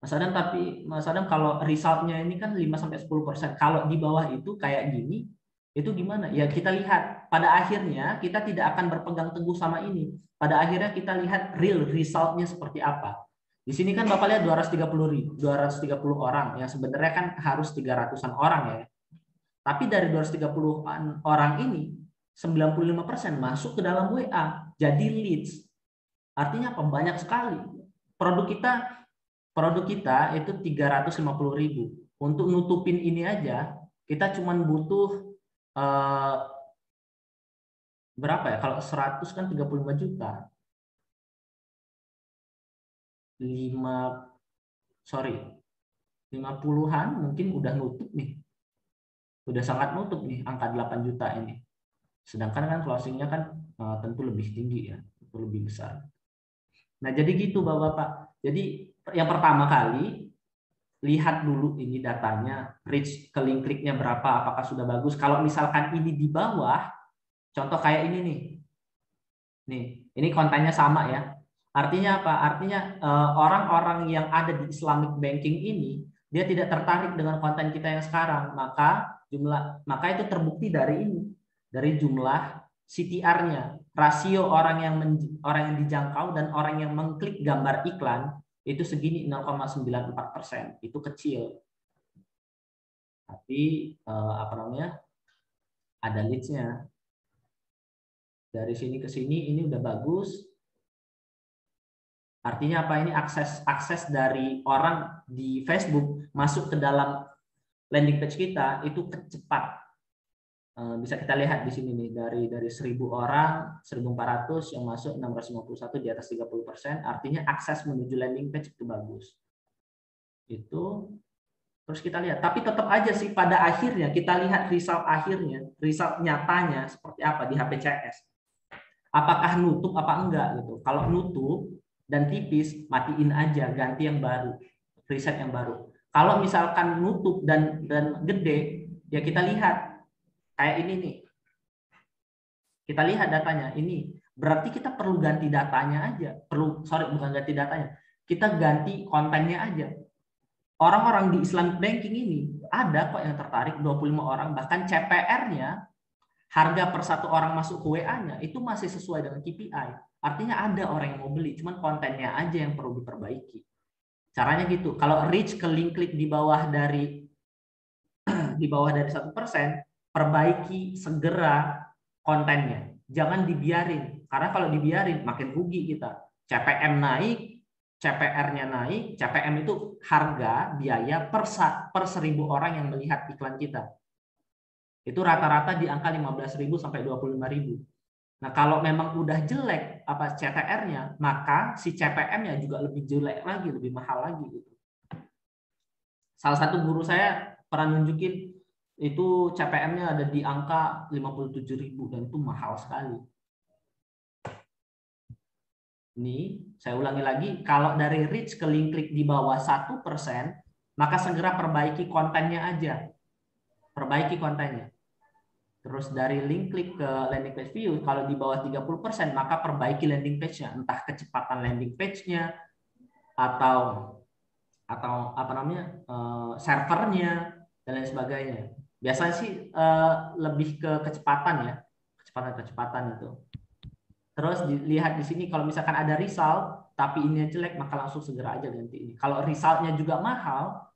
Mas Adam tapi Mas Adam kalau resultnya ini kan 5 sampai 10 persen. Kalau di bawah itu kayak gini, itu gimana? Ya kita lihat pada akhirnya kita tidak akan berpegang teguh sama ini. Pada akhirnya kita lihat real resultnya seperti apa. Di sini kan Bapak lihat 230 ribu, 230 orang yang sebenarnya kan harus 300-an orang ya. Tapi dari 230 orang ini 95% masuk ke dalam WA jadi leads. Artinya apa? Banyak sekali. Produk kita produk kita itu 350 ribu. Untuk nutupin ini aja, kita cuma butuh eh, berapa ya? Kalau 100 kan 35 juta. 5 sorry 50-an mungkin udah nutup nih. Udah sangat nutup nih angka 8 juta ini. Sedangkan kan closingnya kan uh, tentu lebih tinggi ya, tentu lebih besar. Nah, jadi gitu Bapak-bapak. Jadi yang pertama kali lihat dulu ini datanya, reach ke link kliknya berapa, apakah sudah bagus. Kalau misalkan ini di bawah, contoh kayak ini nih. Nih, ini kontennya sama ya. Artinya apa? Artinya eh, orang-orang yang ada di Islamic banking ini dia tidak tertarik dengan konten kita yang sekarang, maka jumlah maka itu terbukti dari ini, dari jumlah CTR-nya, rasio orang yang men, orang yang dijangkau dan orang yang mengklik gambar iklan itu segini 0,94 persen, itu kecil. Tapi eh, apa namanya? Ada leads-nya. Dari sini ke sini ini udah bagus. Artinya apa ini akses akses dari orang di Facebook masuk ke dalam landing page kita itu cepat Eh, bisa kita lihat di sini nih dari dari 1000 orang 1400 yang masuk 651 di atas 30 persen artinya akses menuju landing page itu bagus. Itu terus kita lihat. Tapi tetap aja sih pada akhirnya kita lihat result akhirnya result nyatanya seperti apa di HPCS apakah nutup apa enggak gitu. Kalau nutup dan tipis matiin aja ganti yang baru riset yang baru. Kalau misalkan nutup dan dan gede ya kita lihat Kayak ini nih. Kita lihat datanya. Ini berarti kita perlu ganti datanya aja. Perlu sorry bukan ganti datanya. Kita ganti kontennya aja. Orang-orang di Islamic banking ini ada kok yang tertarik 25 orang bahkan CPR-nya harga per satu orang masuk ke WA-nya itu masih sesuai dengan KPI. Artinya ada orang yang mau beli, cuman kontennya aja yang perlu diperbaiki. Caranya gitu. Kalau reach ke link klik di bawah dari di bawah dari satu persen, perbaiki segera kontennya. Jangan dibiarin, karena kalau dibiarin makin rugi kita. CPM naik, CPR-nya naik, CPM itu harga biaya per, per seribu orang yang melihat iklan kita. Itu rata-rata di angka 15.000 sampai 25.000. Nah, kalau memang udah jelek apa CTR-nya, maka si CPM-nya juga lebih jelek lagi, lebih mahal lagi gitu. Salah satu guru saya pernah nunjukin itu CPM-nya ada di angka 57.000 dan itu mahal sekali. Ini saya ulangi lagi, kalau dari reach ke link klik di bawah satu persen, maka segera perbaiki kontennya aja. Perbaiki kontennya. Terus dari link klik ke landing page view, kalau di bawah 30%, maka perbaiki landing page-nya. Entah kecepatan landing page-nya, atau atau apa namanya eh, servernya, dan lain sebagainya. Biasanya sih uh, lebih ke kecepatan ya, kecepatan-kecepatan itu. Terus dilihat di sini kalau misalkan ada result tapi ini jelek maka langsung segera aja ganti ini. Kalau resultnya juga mahal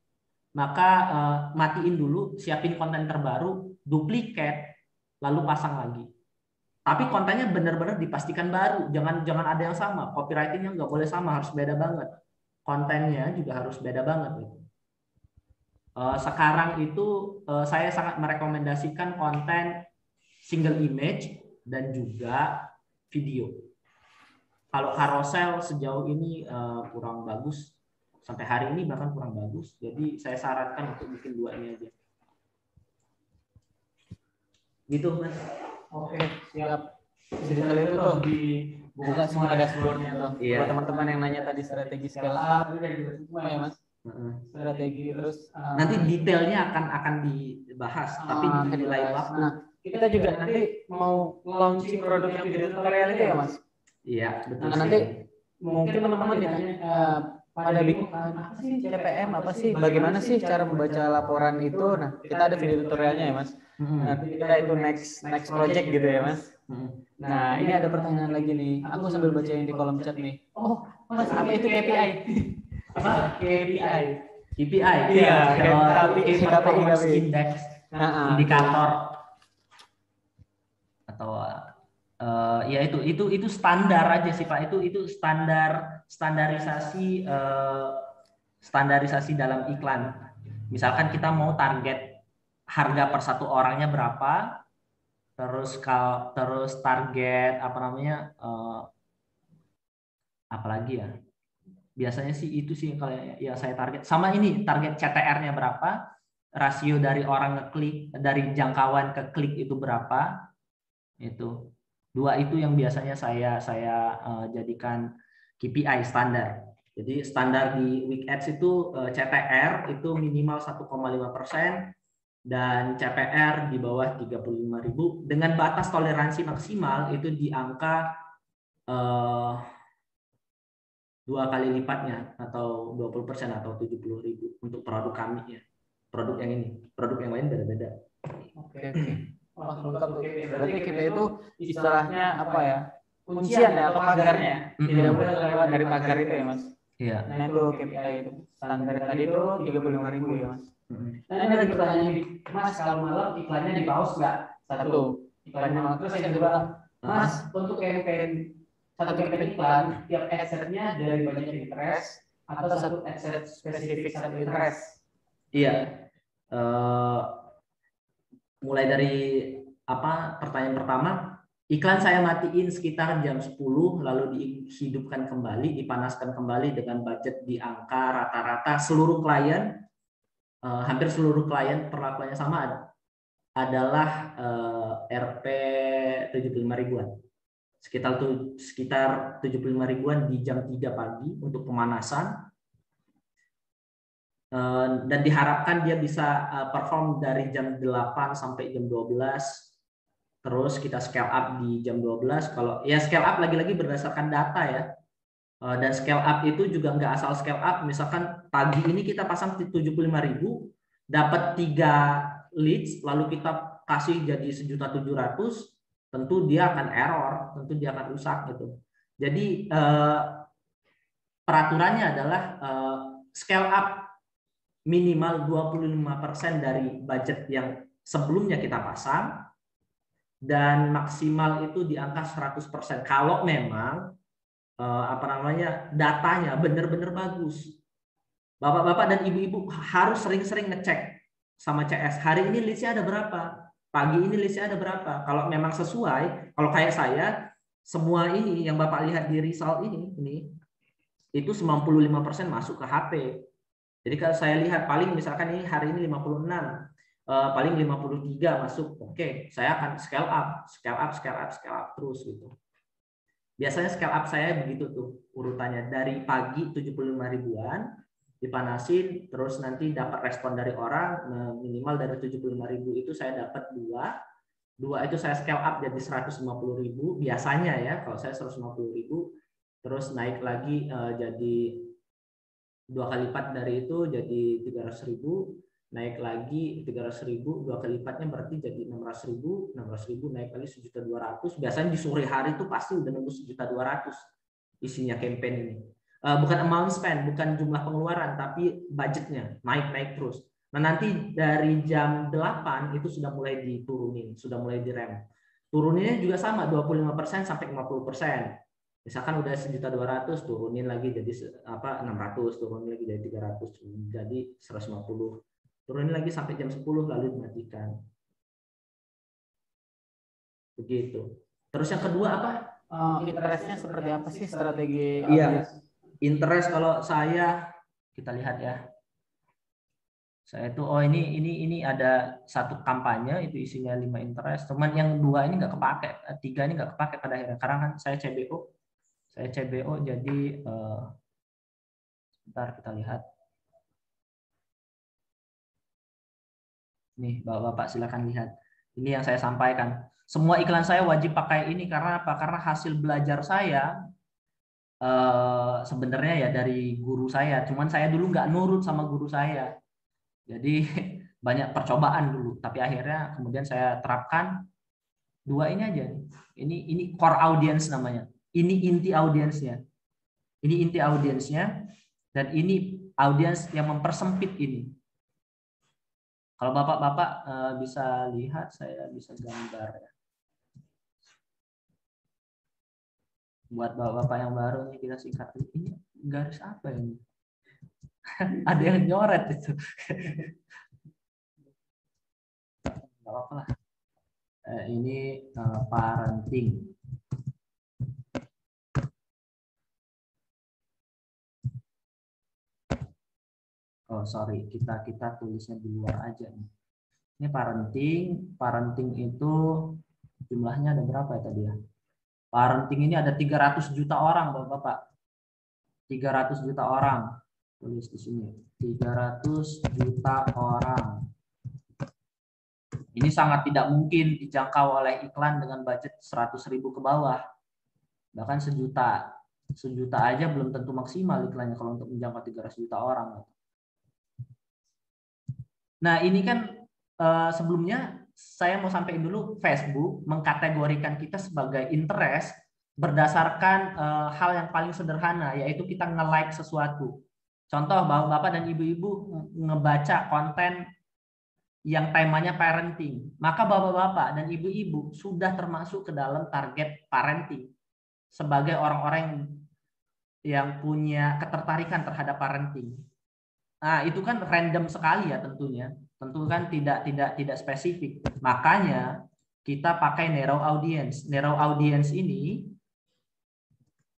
maka uh, matiin dulu, siapin konten terbaru, duplikat, lalu pasang lagi. Tapi kontennya benar-benar dipastikan baru, jangan jangan ada yang sama. Copywritingnya nggak boleh sama, harus beda banget. Kontennya juga harus beda banget. Gitu. Eh, sekarang itu uh, saya sangat merekomendasikan konten single image dan juga video. Kalau carousel sejauh ini uh, kurang bagus sampai hari ini bahkan kurang bagus. Jadi saya sarankan untuk bikin dua ini aja. Gitu mas. Oke siap. Jadi itu tuh di buka semua dashboardnya tuh. Iya. Buat teman-teman yang nanya tadi strategi scale up, itu semua ya mas strategi terus uh, nanti detailnya akan akan dibahas uh, tapi di lain waktu. Nah, kita juga nanti mau launching produk yang video tutorial itu ya mas? Iya betul nah, nanti mungkin teman-teman ditanya uh, pada bingung apa sih CPM apa sih? Bagaimana sih cara membaca laporan itu? Nah kita ada video tutorialnya ya mas. Nanti kita itu next next project gitu ya mas. Nah ini ada pertanyaan lagi nih. Aku sambil baca yang di kolom chat nih. Oh mas apa itu KPI apa? KPI KPI iya KPI performance index indikator. Atau uh, ya itu itu itu standar aja sih pak. Itu itu standar standarisasi uh, standarisasi dalam iklan. Misalkan kita mau target harga per satu orangnya berapa terus kal terus target apa namanya uh, apalagi ya biasanya sih itu sih kalau yang saya target. Sama ini target CTR-nya berapa rasio dari orang ngeklik dari jangkauan ke klik itu berapa itu. Dua itu yang biasanya saya saya uh, jadikan KPI standar. Jadi standar di Week Ads itu eh, CTR itu minimal 1,5 persen dan CPR di bawah 35.000 dengan batas toleransi maksimal itu di angka eh, dua kali lipatnya atau 20 persen atau 70.000 untuk produk kami ya. Produk yang ini, produk yang lain beda-beda. Oke oke. Wah lengkap tuh. Berarti kita itu istilahnya apa ya? Kuncian ya atau pagarnya. Tidak boleh lewat dari pagar itu ya mas. Iya. Nah itu KPI itu. Standar tadi itu tiga puluh lima ribu ya mas. Mm-mm. Nah ini ada pertanyaan Mas kalau malam iklannya di pause nggak? Satu, iklannya malam. Terus yang kedua, Mas untuk campaign satu iklan, tiap adset-nya dari banyaknya interest atau satu adset spesifik satu interest? Iya. Eh, mulai dari apa pertanyaan pertama, iklan saya matiin sekitar jam 10 lalu dihidupkan kembali, dipanaskan kembali dengan budget di angka rata-rata seluruh klien eh, hampir seluruh klien perlakuannya sama ad- adalah eh, RP 75 ribuan. Sekitar tuh sekitar 75 ribuan di jam 3 pagi untuk pemanasan. Eh, dan diharapkan dia bisa eh, perform dari jam 8 sampai jam 12 terus kita scale up di jam 12 kalau ya scale up lagi-lagi berdasarkan data ya. Eh, dan scale up itu juga nggak asal scale up. Misalkan pagi ini kita pasang 75.000 dapat tiga leads lalu kita kasih jadi sejuta tujuh ratus tentu dia akan error tentu dia akan rusak gitu jadi eh, peraturannya adalah eh, scale up minimal 25% dari budget yang sebelumnya kita pasang dan maksimal itu di angka 100% kalau memang eh, apa namanya datanya benar-benar bagus. Bapak-bapak dan ibu-ibu harus sering-sering ngecek sama CS. Hari ini listnya ada berapa? Pagi ini listnya ada berapa? Kalau memang sesuai, kalau kayak saya, semua ini yang Bapak lihat di result ini, ini itu 95% masuk ke HP. Jadi kalau saya lihat paling misalkan ini hari ini 56, eh, paling 53 masuk. Oke, saya akan scale up, scale up, scale up, scale up terus gitu. Biasanya scale up saya begitu tuh urutannya dari pagi 75 ribuan dipanasin terus nanti dapat respon dari orang minimal dari 75 ribu itu saya dapat dua. Dua itu saya scale up jadi 150 ribu biasanya ya kalau saya 150 ribu terus naik lagi eh, jadi dua kali lipat dari itu jadi 300 ribu naik lagi 300 ribu dua kali lipatnya berarti jadi 600 ribu 600 ribu naik lagi sejuta dua ratus. Biasanya di sore hari itu pasti udah nembus sejuta dua ratus isinya campaign ini Eh, bukan amount spend bukan jumlah pengeluaran tapi budgetnya naik naik terus. Nah nanti dari jam 8 itu sudah mulai diturunin sudah mulai direm. Turuninnya juga sama 25% sampai 50% misalkan udah sejuta dua ratus turunin lagi jadi apa 600 turunin lagi jadi 300 jadi 150 turunin lagi sampai jam 10 lalu dimatikan. Begitu. Terus yang kedua apa? Eh, interestnya seperti apa sih strategi? Iya. Interest kalau saya kita lihat ya. Saya itu oh ini ini ini ada satu kampanye itu isinya lima interest. Cuman yang dua ini nggak kepake eh, tiga ini nggak kepake pada akhirnya. Karena kan saya CBO saya CBO jadi eh, sebentar kita lihat. Nih bapak-bapak silakan lihat. Ini yang saya sampaikan. Semua iklan saya wajib pakai ini karena apa? Karena hasil belajar saya eh, sebenarnya ya dari guru saya. Cuman saya dulu nggak nurut sama guru saya. Jadi banyak percobaan dulu. Tapi akhirnya kemudian saya terapkan dua ini aja. Ini ini core audience namanya. Ini inti audiensnya. Ini inti audiensnya dan ini audiens yang mempersempit ini. Kalau bapak-bapak eh, bisa lihat, saya bisa gambar ya. Buat bapak-bapak yang baru nih kita singkat. Ini garis apa ini? Ada yang nyoret itu. Nggak apa-apa lah. Eh, ini eh, parenting. Oh sorry kita kita tulisnya di luar aja nih. Ini parenting. Parenting itu jumlahnya ada berapa ya tadi ya Parenting ini ada 300 juta orang, Bapak-Bapak. 300 juta orang. Tulis di sini. 300 juta orang. Ini sangat tidak mungkin dijangkau oleh iklan dengan budget 100 ribu ke bawah. Bahkan sejuta. Sejuta aja belum tentu maksimal iklannya kalau untuk menjangkau 300 juta orang. Nah ini kan eh, sebelumnya saya mau sampaikan dulu Facebook mengkategorikan kita sebagai interest berdasarkan uh, hal yang paling sederhana yaitu kita nge-like sesuatu. Contoh bahwa Bapak dan Ibu-ibu ngebaca konten yang temanya parenting, maka Bapak-bapak dan Ibu-ibu sudah termasuk ke dalam target parenting sebagai orang-orang yang punya ketertarikan terhadap parenting. Nah, itu kan random sekali ya tentunya. Tentu kan tidak tidak tidak spesifik. Makanya kita pakai narrow audience. Narrow audience ini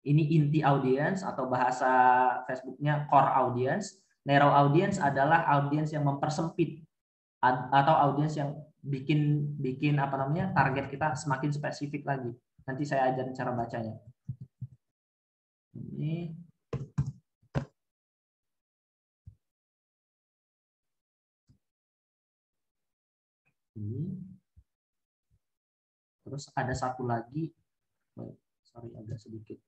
ini inti audience atau bahasa Facebooknya core audience. Narrow audience adalah audience yang mempersempit atau audience yang bikin bikin apa namanya target kita semakin spesifik lagi. Nanti saya ajarin cara bacanya. Ini ini. Terus ada satu lagi, sorry agak sedikit.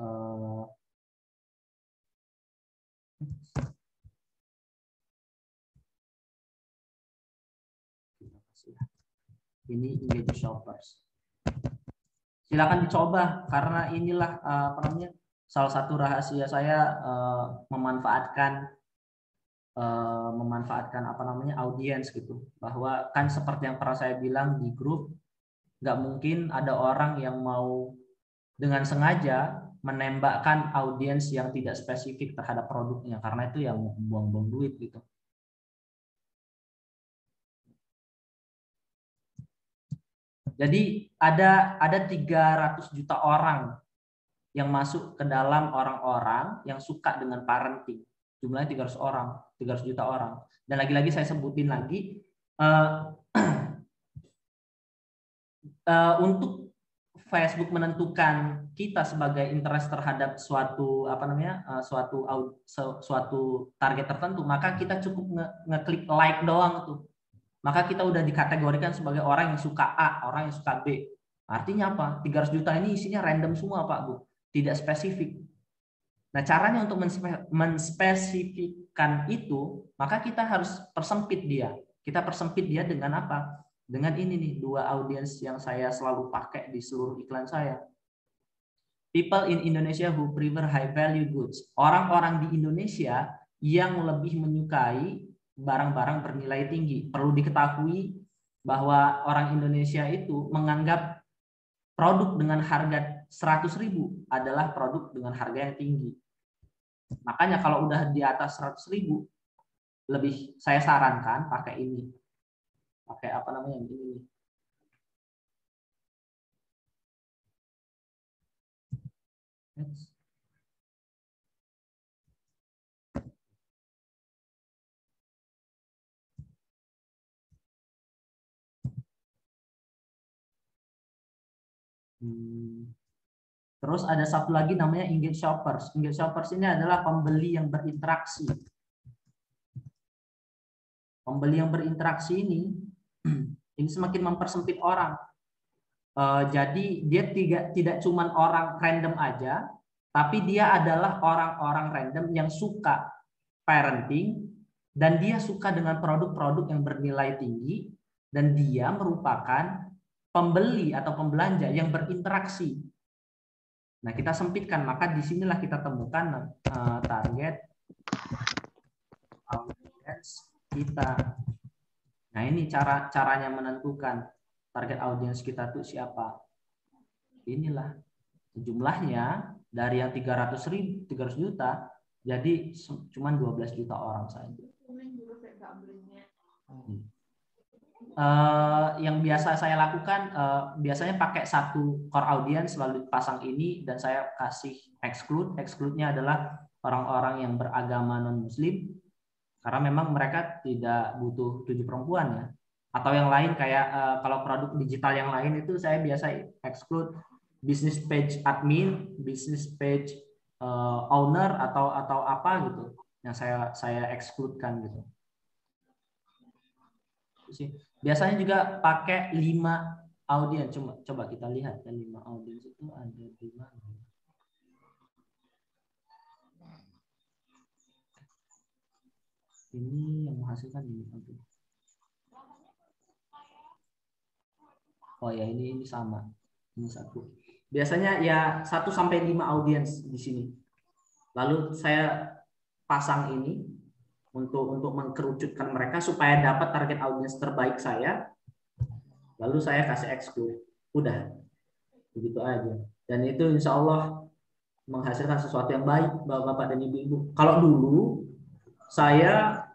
Uh, ini engage shoppers. Silakan dicoba karena inilah uh, apa namanya salah satu rahasia saya uh, memanfaatkan uh, memanfaatkan apa namanya audiens gitu bahwa kan seperti yang pernah saya bilang di grup nggak mungkin ada orang yang mau dengan sengaja menembakkan audiens yang tidak spesifik terhadap produknya karena itu yang buang-buang duit gitu. Jadi ada ada 300 juta orang yang masuk ke dalam orang-orang yang suka dengan parenting. Jumlahnya 300 orang, 300 juta orang. Dan lagi-lagi saya sebutin lagi uh, uh, untuk Facebook menentukan kita sebagai interest terhadap suatu apa namanya uh, suatu suatu target tertentu maka kita cukup nge ngeklik like doang tuh. Maka kita udah dikategorikan sebagai orang yang suka A orang yang suka B. Artinya apa? 300 juta ini isinya random semua Pak Bu. Tidak spesifik nah caranya untuk menspesifikkan itu maka kita harus persempit dia kita persempit dia dengan apa dengan ini nih dua audiens yang saya selalu pakai di seluruh iklan saya. People in Indonesia who prefer high value goods. Orang-orang di Indonesia yang lebih menyukai barang-barang bernilai tinggi. Perlu diketahui bahwa orang Indonesia itu menganggap produk dengan harga 100 ribu adalah produk dengan harga yang tinggi. Makanya kalau udah di atas 100 ribu, lebih saya sarankan pakai ini pakai apa namanya yang ini Hmm. Terus ada satu lagi namanya engage shoppers. Engage shoppers ini adalah pembeli yang berinteraksi. Pembeli yang berinteraksi ini ini semakin mempersempit orang. Uh, jadi dia tidak tidak cuma orang random aja, tapi dia adalah orang-orang random yang suka parenting dan dia suka dengan produk-produk yang bernilai tinggi dan dia merupakan pembeli atau pembelanja yang berinteraksi. Nah, kita sempitkan, maka di sinilah kita temukan uh, target audience kita Nah ini cara caranya menentukan target audiens kita tuh siapa. Inilah jumlahnya dari yang 300 ribu, 300 juta jadi cuma 12 juta orang saja. Uh, yang biasa saya lakukan uh, biasanya pakai satu core audience lalu pasang ini dan saya kasih exclude. Exclude-nya adalah orang-orang yang beragama non muslim karena memang mereka tidak butuh tujuh perempuan ya. Atau yang lain kayak uh, kalau produk digital yang lain itu saya biasa exclude business page admin, business page uh, owner atau atau apa gitu yang saya saya excludekan gitu. Biasanya juga pakai lima audiens. Coba coba kita lihat ya lima audiens itu ada di mana. Ini yang menghasilkan ini. Oh ya ini ini sama. Ini satu. Biasanya ya 1 sampai 5 audiens di sini. Lalu saya pasang ini untuk untuk mengkerucutkan mereka supaya dapat target audiens terbaik saya. Lalu saya kasih exclude. Udah. Begitu aja. Dan itu insya Allah menghasilkan sesuatu yang baik Bapak dan Ibu-ibu. Kalau dulu saya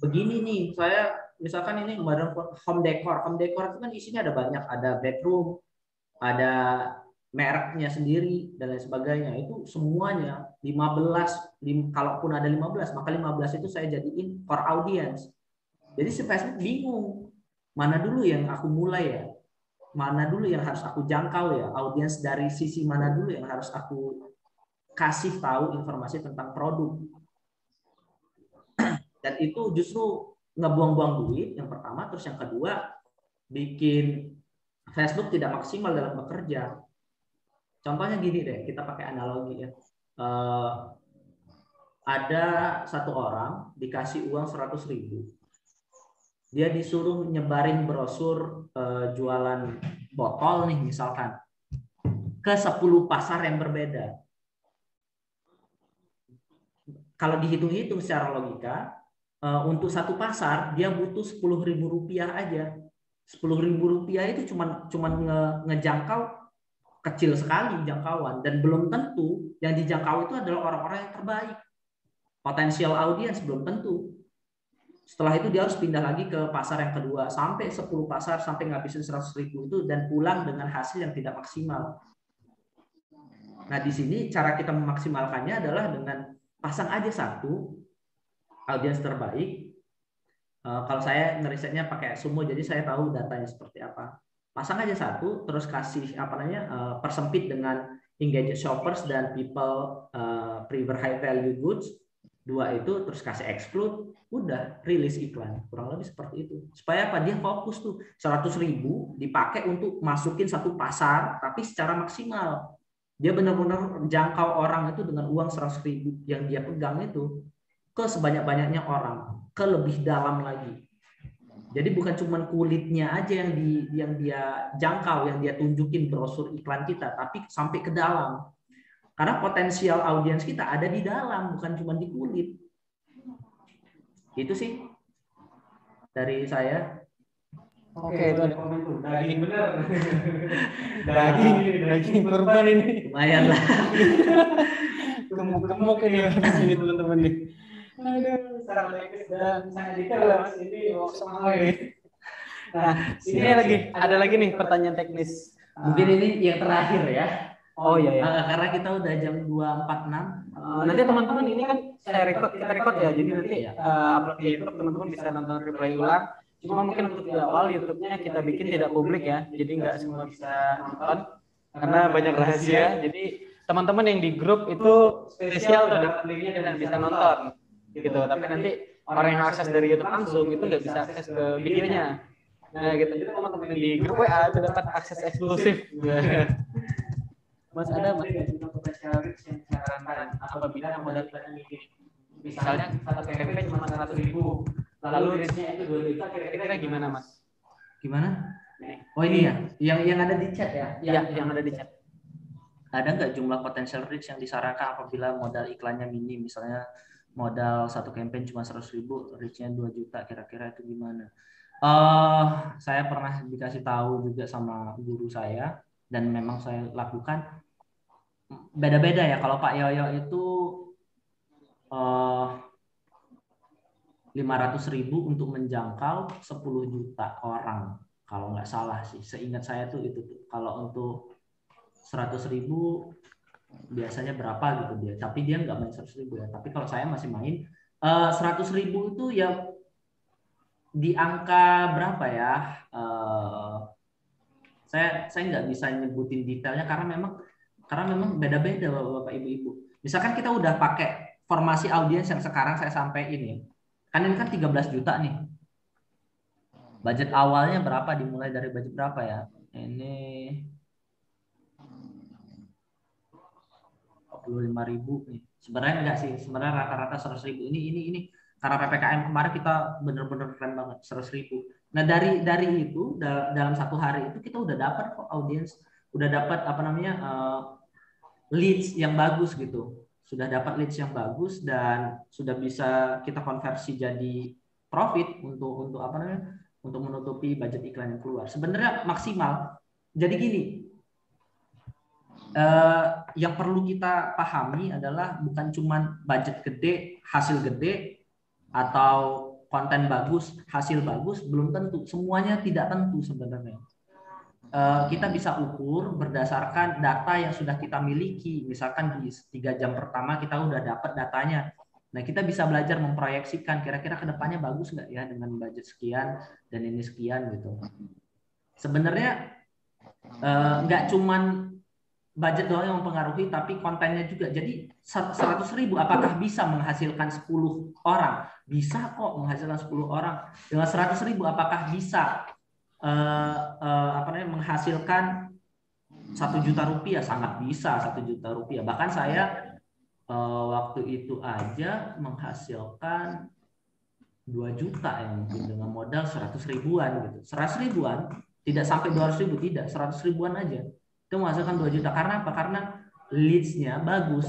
begini nih, saya misalkan ini home decor. Home decor itu kan isinya ada banyak, ada bedroom, ada mereknya sendiri dan lain sebagainya. Itu semuanya 15 lim, kalaupun ada 15 maka 15 itu saya jadiin core audience. Jadi si Facebook bingung mana dulu yang aku mulai ya? Mana dulu yang harus aku jangkau ya? Audiens dari sisi mana dulu yang harus aku kasih tahu informasi tentang produk? Dan itu justru ngebuang-buang duit yang pertama. Terus yang kedua bikin Facebook tidak maksimal dalam bekerja Contohnya gini deh, kita pakai analogi ya. Uh, ada satu orang dikasih uang 100 ribu. Dia disuruh nyebarin brosur uh, jualan botol nih misalkan ke 10 pasar yang berbeda. Kalau dihitung-hitung secara logika, uh, untuk satu pasar dia butuh 10 ribu rupiah aja. 10 ribu rupiah itu cuma cuman nge, ngejangkau kecil sekali jangkauan dan belum tentu yang dijangkau itu adalah orang-orang yang terbaik. Potensial audiens belum tentu. Setelah itu dia harus pindah lagi ke pasar yang kedua sampai 10 pasar sampai ngabisin 100 ribu itu dan pulang dengan hasil yang tidak maksimal. Nah di sini cara kita memaksimalkannya adalah dengan pasang aja satu audiens terbaik. Uh, kalau saya ngerisetnya pakai Sumo jadi saya tahu datanya seperti apa pasang aja satu terus kasih apa namanya uh, persempit dengan engage shoppers dan people uh, prefer high value goods. Dua itu terus kasih exclude udah rilis iklan. Kurang lebih seperti itu. Supaya apa? Dia fokus tuh. 100 ribu dipakai untuk masukin satu pasar tapi secara maksimal. Dia benar-benar jangkau orang itu dengan uang 100 ribu yang dia pegang itu ke sebanyak-banyaknya orang ke lebih dalam lagi jadi bukan cuma kulitnya aja yang di yang dia jangkau, yang dia tunjukin brosur iklan kita, tapi sampai ke dalam. Karena potensial audiens kita ada di dalam, bukan cuma di kulit. Itu sih dari saya. Oke, itu ada komen tuh. Daging bener. daging, daging kurban ini. Lumayan lah. Gemuk-gemuk ini di sini teman-teman nih. Aduh, secara teknis dan sangat detail lah mas ini semua ini. Nah, ini lagi ada lagi nih pertanyaan teknis. Mungkin ini yang terakhir ya. Oh iya ya. Karena kita udah jam 2.46. Uh, nanti teman-teman ini kan saya record kita record ya. Jadi nanti uh, upload di YouTube teman-teman bisa nonton replay ulang. Cuma mungkin untuk di awal YouTube-nya kita bikin tidak publik ya. Jadi nggak semua bisa nonton karena banyak rahasia. Jadi teman-teman yang di grup itu spesial terdapat linknya dan bisa nonton gitu. Tapi nanti orang yang akses dari YouTube langsung itu nggak bisa akses ke videonya. Nah gitu. Jadi teman-teman di grup WA itu dapat akses eksklusif. Mas ada mas spesialis yang disarankan apabila modal misalnya satu campaign cuma seratus ribu lalu reachnya itu dua juta kira-kira gimana mas? Gimana? Oh ini ya? Yang yang ada di chat ya? Iya yang ada di chat. Ada nggak jumlah potensial reach yang disarankan apabila modal iklannya minim? Misalnya modal satu campaign cuma 100 ribu, reach-nya 2 juta, kira-kira itu gimana? Uh, saya pernah dikasih tahu juga sama guru saya dan memang saya lakukan beda-beda ya. Kalau Pak Yoyo itu uh, eh, 500 ribu untuk menjangkau 10 juta orang kalau nggak salah sih. Seingat saya tuh itu. Kalau untuk 100 ribu biasanya berapa gitu dia tapi dia nggak main seratus ribu ya tapi kalau saya masih main eh, seratus ribu itu ya di angka berapa ya uh, Saya saya nggak bisa nyebutin detailnya karena memang karena memang beda-beda bapak ibu-ibu. Misalkan kita udah pakai formasi audiens yang sekarang saya sampaikan ini, kan ini kan 13 juta nih. Budget awalnya berapa? Dimulai dari budget berapa ya? Ini ribu nih. Sebenarnya enggak sih, sebenarnya rata-rata 100 ribu. Ini ini ini karena ppkm kemarin kita bener-bener keren banget 100 ribu. Nah dari dari itu dalam satu hari itu kita udah dapat kok audiens, udah dapat apa namanya uh, leads yang bagus gitu. Sudah dapat leads yang bagus dan sudah bisa kita konversi jadi profit untuk untuk apa namanya untuk menutupi budget iklan yang keluar. Sebenarnya maksimal. Jadi gini, uh, yang perlu kita pahami adalah bukan cuma budget gede, hasil gede, atau konten bagus, hasil bagus, belum tentu. Semuanya tidak tentu sebenarnya. Uh, kita bisa ukur berdasarkan data yang sudah kita miliki. Misalkan di tiga jam pertama kita udah dapat datanya. Nah kita bisa belajar memproyeksikan kira-kira ke depannya bagus nggak ya dengan budget sekian dan ini sekian gitu. Sebenarnya uh, nggak cuman budget doang yang mempengaruhi, tapi kontennya juga. Jadi 100 ribu, apakah bisa menghasilkan 10 orang? Bisa kok menghasilkan 10 orang. Dengan 100 ribu, apakah bisa uh, uh, apa namanya menghasilkan satu juta rupiah? Sangat bisa satu juta rupiah. Bahkan saya uh, waktu itu aja menghasilkan 2 juta ya mungkin dengan modal 100 ribuan gitu. 100 ribuan tidak sampai 200 ribu tidak 100 ribuan aja itu menghasilkan 2 juta. Karena apa? Karena leads-nya bagus.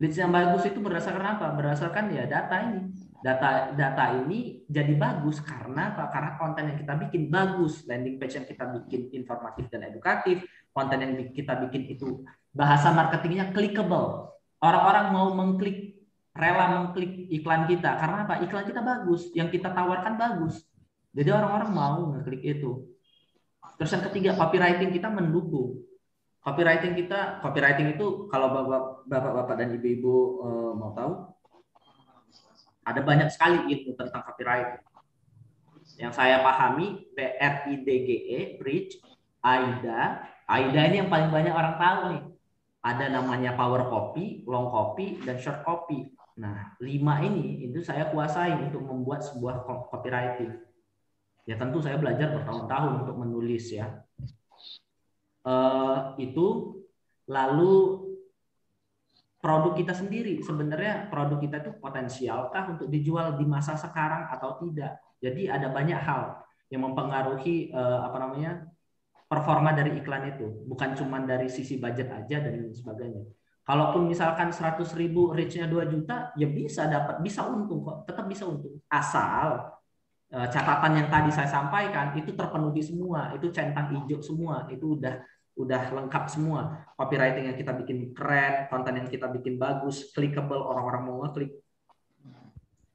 Leads yang bagus itu berdasarkan apa? Berdasarkan ya data ini. Data data ini jadi bagus karena apa? Karena konten yang kita bikin bagus, landing page yang kita bikin informatif dan edukatif, konten yang kita bikin itu bahasa marketingnya clickable. Orang-orang mau mengklik, rela mengklik iklan kita karena apa? Iklan kita bagus, yang kita tawarkan bagus. Jadi orang-orang mau ngeklik itu. Terus yang ketiga, copywriting kita mendukung. Copywriting kita, copywriting itu kalau bapak-bapak dan ibu-ibu uh, mau tahu, ada banyak sekali ilmu tentang copywriting. Yang saya pahami, BRIDGE, Bridge, AIDA. AIDA ini yang paling banyak orang tahu nih. Ada namanya power copy, long copy, dan short copy. Nah, lima ini itu saya kuasai untuk membuat sebuah copywriting ya tentu saya belajar bertahun-tahun untuk menulis ya. Uh, itu lalu produk kita sendiri. Sebenarnya produk kita itu potensialkah untuk dijual di masa sekarang atau tidak? Jadi ada banyak hal yang mempengaruhi uh, apa namanya performa dari iklan itu. Bukan cuma dari sisi budget aja dan sebagainya. Kalaupun misalkan 100 ribu reach-nya 2 juta ya bisa dapat bisa untung kok. Tetap bisa untung. Asal Eh, catatan yang tadi saya sampaikan itu terpenuhi semua, itu centang hijau semua, itu udah udah lengkap semua. Copywriting yang kita bikin keren, konten yang kita bikin bagus, clickable, orang-orang mau ngeklik.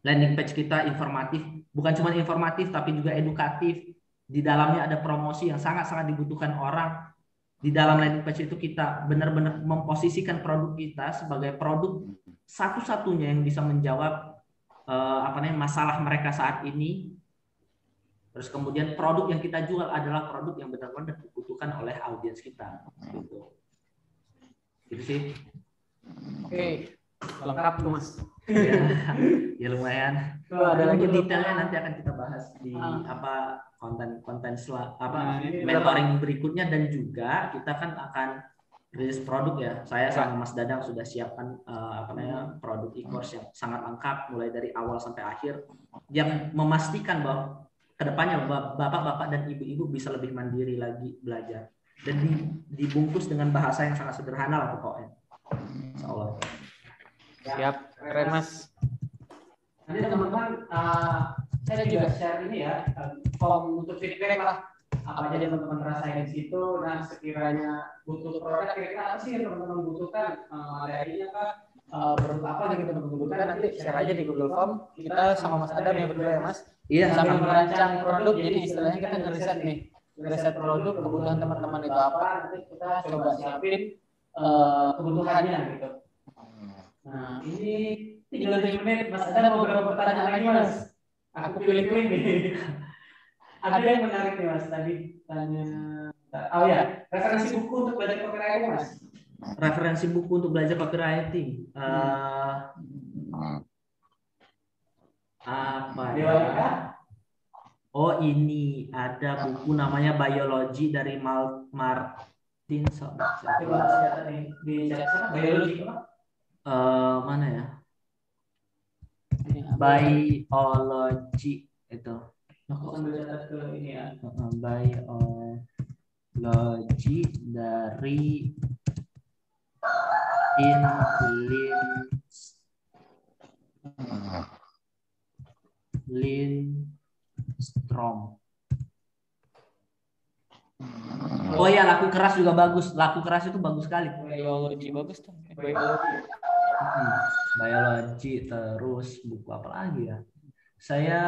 Landing page kita informatif, bukan cuma informatif tapi juga edukatif. Di dalamnya ada promosi yang sangat-sangat dibutuhkan orang. Di dalam landing page itu kita benar-benar memposisikan produk kita sebagai produk satu-satunya yang bisa menjawab uh, apa namanya masalah mereka saat ini Terus kemudian produk yang kita jual adalah produk yang benar-benar dibutuhkan oleh audiens kita. Gitu. Gitu sih. Oke, lengkap tuh mas. ya, ya lumayan. Tuh, ada lagi detailnya nanti akan kita bahas di ah. apa konten-konten sel apa nah, mentoring berikutnya dan juga kita kan akan rilis produk ya. Saya sama Mas Dadang sudah siapkan uh, apa namanya produk e-course yang sangat lengkap mulai dari awal sampai akhir yang memastikan bahwa ke depannya bapak-bapak dan ibu-ibu bisa lebih mandiri lagi belajar dan dibungkus dengan bahasa yang sangat sederhana lah pokoknya. Insya Allah. Siap, keren mas. Nanti teman-teman, uh, saya juga share ini ya, form untuk feedback lah apa aja yang teman-teman rasain di situ. Nah sekiranya butuh produk, kira-kira apa sih yang teman-teman butuhkan? Uh, materinya kah? Uh, berupa apa yang teman-teman butuhkan? Nanti share aja di Google Form. Kita sama Mas Adam yang berdua ya Mas Iya. Sambil merancang produk, jadi istilahnya kita ngeriset nih, ngeriset produk kebutuhan teman-teman itu apa, nanti kita coba siapin uh, kebutuhannya gitu. Nah ini tinggal tujuh menit, Mas ada beberapa pertanyaan lagi Mas. Aku pilih-pilih nih. ada yang menarik nih Mas tadi tanya Oh ya, referensi buku untuk belajar copywriting mas. Referensi buku untuk belajar copywriting. Uh, apa ya? Oh ini ada buku namanya Biologi dari Mal Martin. Biologi Uh, mana ya? Biologi itu. Aku sambil catat ke ini ya. Biologi dari in Lin Lindstrom. Oh ya, laku keras juga bagus. Laku keras itu bagus sekali. Biologi bagus tuh. Biologi. Hmm, biologi terus buku apa lagi ya? Saya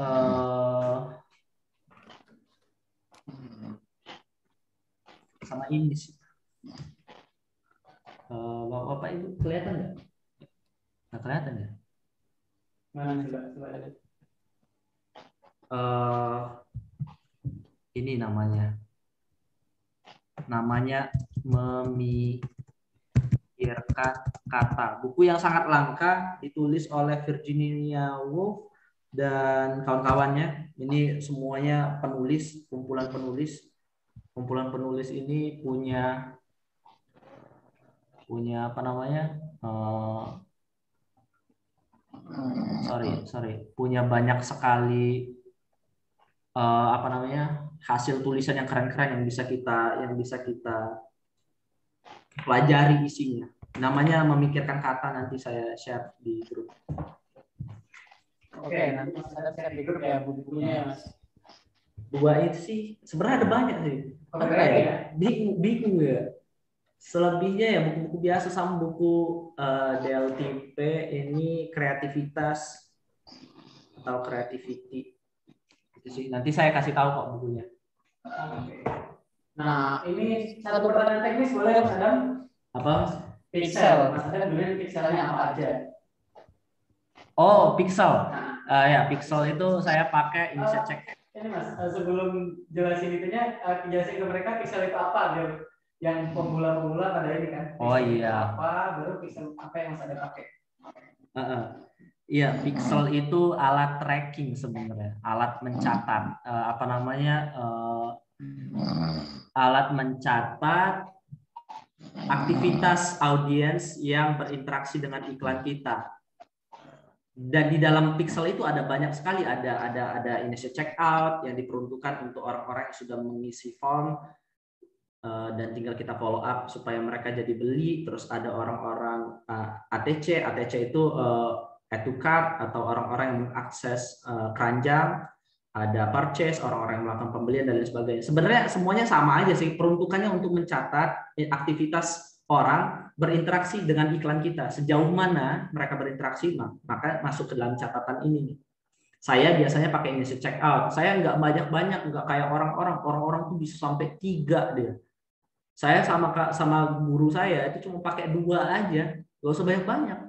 uh, sama ini sih. Uh, bapak-bapak itu kelihatan nggak? Nggak kelihatan ya? Uh, ini? Namanya. Namanya memikirkan kata. Buku yang sangat langka ditulis oleh Virginia Woolf dan kawan-kawannya. Ini semuanya penulis kumpulan penulis. Kumpulan penulis ini punya punya apa namanya? Uh, sorry sorry. Punya banyak sekali uh, apa namanya hasil tulisan yang keren-keren yang bisa kita yang bisa kita pelajari isinya. Namanya memikirkan kata nanti saya share di grup. Oke okay, nanti saya share di grup ya bukunya ya mas. Dua itu sih sebenarnya ada banyak sih. Apa ya? bingung bingung ya selebihnya ya buku-buku biasa sama buku uh, DLTP ini kreativitas atau creativity itu sih nanti saya kasih tahu kok bukunya. Nah ini satu pertanyaan teknis boleh mas Adam? Apa pixel. Mas Adam dulu pixelnya apa aja? Oh pixel. Nah. uh, ya pixel itu saya pakai ini saya cek. ini mas sebelum jelasin itunya jelasin ke mereka pixel itu apa biar yang pemula-pemula pada ini kan. Oh iya. Apa baru pixel apa yang Mas ada pakai? Uh, uh. Iya, pixel itu alat tracking sebenarnya, alat mencatat. Uh, apa namanya? Uh, alat mencatat aktivitas audiens yang berinteraksi dengan iklan kita. Dan di dalam pixel itu ada banyak sekali, ada ada ada initial checkout yang diperuntukkan untuk orang-orang yang sudah mengisi form dan tinggal kita follow up supaya mereka jadi beli. Terus ada orang-orang eh, ATC, ATC itu uh, add to atau orang-orang yang mengakses keranjang, ada purchase, orang-orang yang melakukan pembelian dan lain sebagainya. Sebenarnya semuanya sama aja sih, peruntukannya untuk mencatat aktivitas orang berinteraksi dengan iklan kita. Sejauh mana mereka berinteraksi, maka masuk ke dalam catatan ini. Saya biasanya pakai ini check out. Saya nggak banyak-banyak, nggak kayak orang-orang. Orang-orang tuh bisa sampai tiga dia saya sama sama guru saya itu cuma pakai dua aja, gak usah banyak-banyak.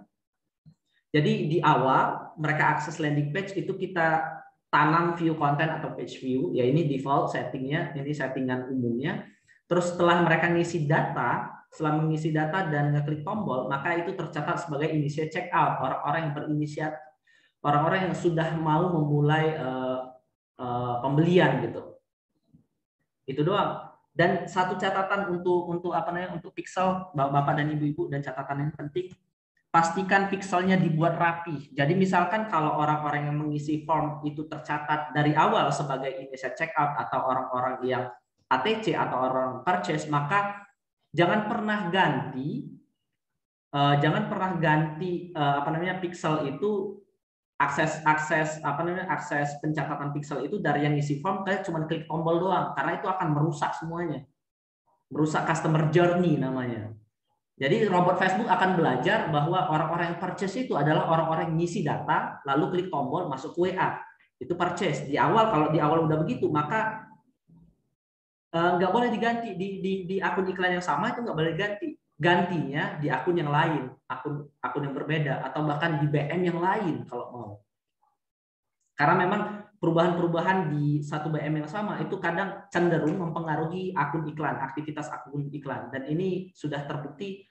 Jadi di awal mereka akses landing page itu kita tanam view content atau page view, ya ini default settingnya, ini settingan umumnya. Terus setelah mereka ngisi data, setelah mengisi data dan ngeklik tombol, maka itu tercatat sebagai initiate checkout orang-orang yang berinisiat, orang-orang yang sudah mau memulai uh, uh, pembelian gitu. Itu doang. Dan satu catatan untuk untuk apa namanya untuk pixel bapak dan ibu-ibu dan catatan yang penting pastikan pixelnya dibuat rapi. Jadi misalkan kalau orang-orang yang mengisi form itu tercatat dari awal sebagai initial checkout atau orang-orang yang ATC atau orang purchase, maka jangan pernah ganti uh, jangan pernah ganti uh, apa namanya pixel itu akses akses apa namanya akses pencatatan pixel itu dari yang isi form kayak cuma klik tombol doang. Karena itu akan merusak semuanya. Merusak customer journey namanya. Jadi robot Facebook akan belajar bahwa orang-orang yang purchase itu adalah orang-orang yang ngisi data lalu klik tombol masuk WA itu purchase. Di awal kalau di awal udah begitu maka eh, nggak boleh diganti. Di, di di akun iklan yang sama itu nggak boleh ganti gantinya di akun yang lain, akun akun yang berbeda atau bahkan di BM yang lain kalau mau. Karena memang perubahan-perubahan di satu BM yang sama itu kadang cenderung mempengaruhi akun iklan, aktivitas akun iklan. Dan ini sudah terbukti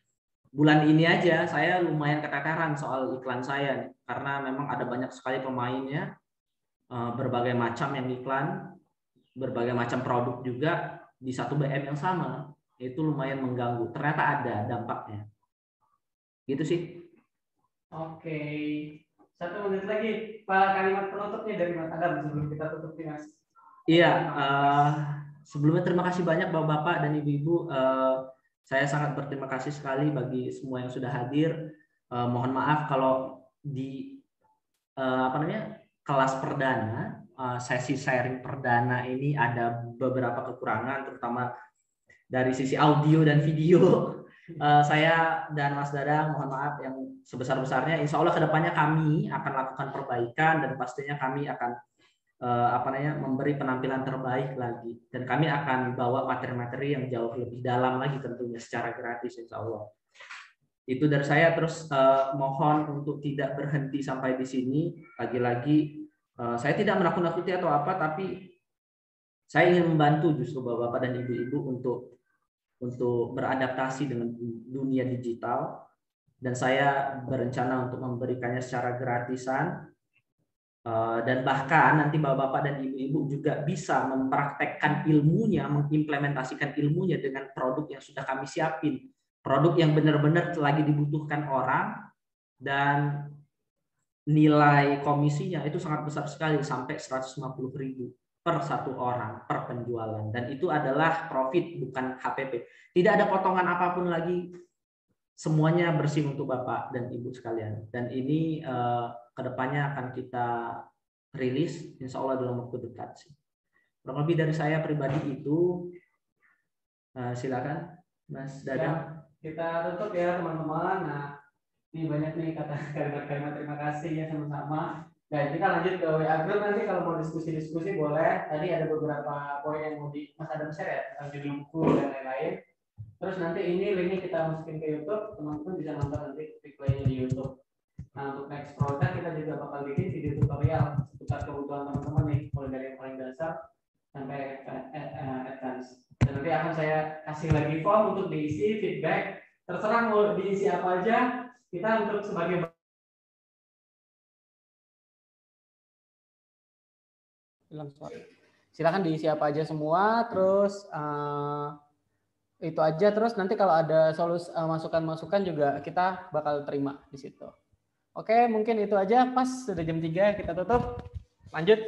bulan ini aja saya lumayan keteteran soal iklan saya karena memang ada banyak sekali pemainnya eh, berbagai macam yang iklan, berbagai macam produk juga di satu BM yang sama itu lumayan mengganggu. Ternyata ada dampaknya. Gitu sih. Oke. Satu menit lagi, Pak kalimat penutupnya dari Mas Adam sebelum kita tutup nih Mas. Iya, uh, sebelumnya terima kasih banyak Bapak-bapak dan Ibu-ibu. Uh, saya sangat berterima kasih sekali bagi semua yang sudah hadir. Uh, mohon maaf kalau di uh, apa namanya kelas perdana, uh, sesi sharing perdana ini ada beberapa kekurangan, terutama dari sisi audio dan video uh, saya dan Mas Dadang mohon maaf yang sebesar-besarnya. Insya Allah ke depannya kami akan lakukan perbaikan dan pastinya kami akan uh, apa namanya memberi penampilan terbaik lagi dan kami akan bawa materi-materi yang jauh lebih dalam lagi tentunya secara gratis Insya Allah. Itu dari saya terus uh, mohon untuk tidak berhenti sampai di sini. Lagi-lagi uh, saya tidak menakut-nakuti atau apa tapi saya ingin membantu justru bapak-bapak dan ibu-ibu untuk untuk beradaptasi dengan dunia digital. Dan saya berencana untuk memberikannya secara gratisan. Eh, dan bahkan nanti bapak-bapak dan ibu-ibu juga bisa mempraktekkan ilmunya, mengimplementasikan ilmunya dengan produk yang sudah kami siapin, produk yang benar-benar lagi dibutuhkan orang dan nilai komisinya itu sangat besar sekali sampai 150 ribu per satu orang per penjualan dan itu adalah profit bukan HPP. Tidak ada potongan apa pun lagi. Semuanya bersih untuk Bapak dan Ibu sekalian. Dan ini eh, ke depannya akan kita rilis insya Allah dalam waktu dekat sih. Kurang lebih dari saya pribadi itu eh, silakan Mas Dadang. Ya, kita tutup ya teman-teman. Nah, ini banyak nih kata kalimat-kalimat terima kasih ya sama-sama. Nah, kita lanjut ke WA group nanti kalau mau diskusi-diskusi boleh. Tadi ada beberapa poin yang mau di Mas Adam share ya tentang judul buku dan lain-lain. Terus nanti ini linknya kita masukin ke YouTube, teman-teman bisa nonton nanti replaynya di YouTube. Nah untuk next project kita juga bakal bikin video tutorial seputar kebutuhan teman-teman nih, mulai dari yang paling dasar sampai advance. Dan nanti akan saya kasih lagi form untuk diisi feedback. Terserah mau diisi apa aja, kita untuk sebagai hilang suara. Silakan diisi apa aja semua, terus uh, itu aja. Terus nanti kalau ada solus uh, masukan-masukan juga kita bakal terima di situ. Oke, mungkin itu aja. Pas sudah jam 3 kita tutup. Lanjut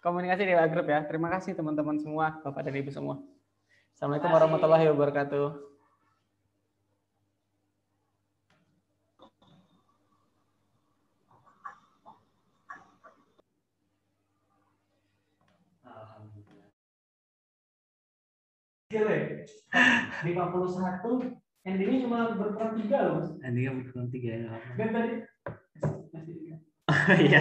komunikasi di grup ya. Terima kasih teman-teman semua, Bapak dan Ibu semua. Assalamualaikum warahmatullahi wabarakatuh. Lima puluh satu endingnya cuma berperan tiga loh endingnya berperan tiga ya. Dan tadi iya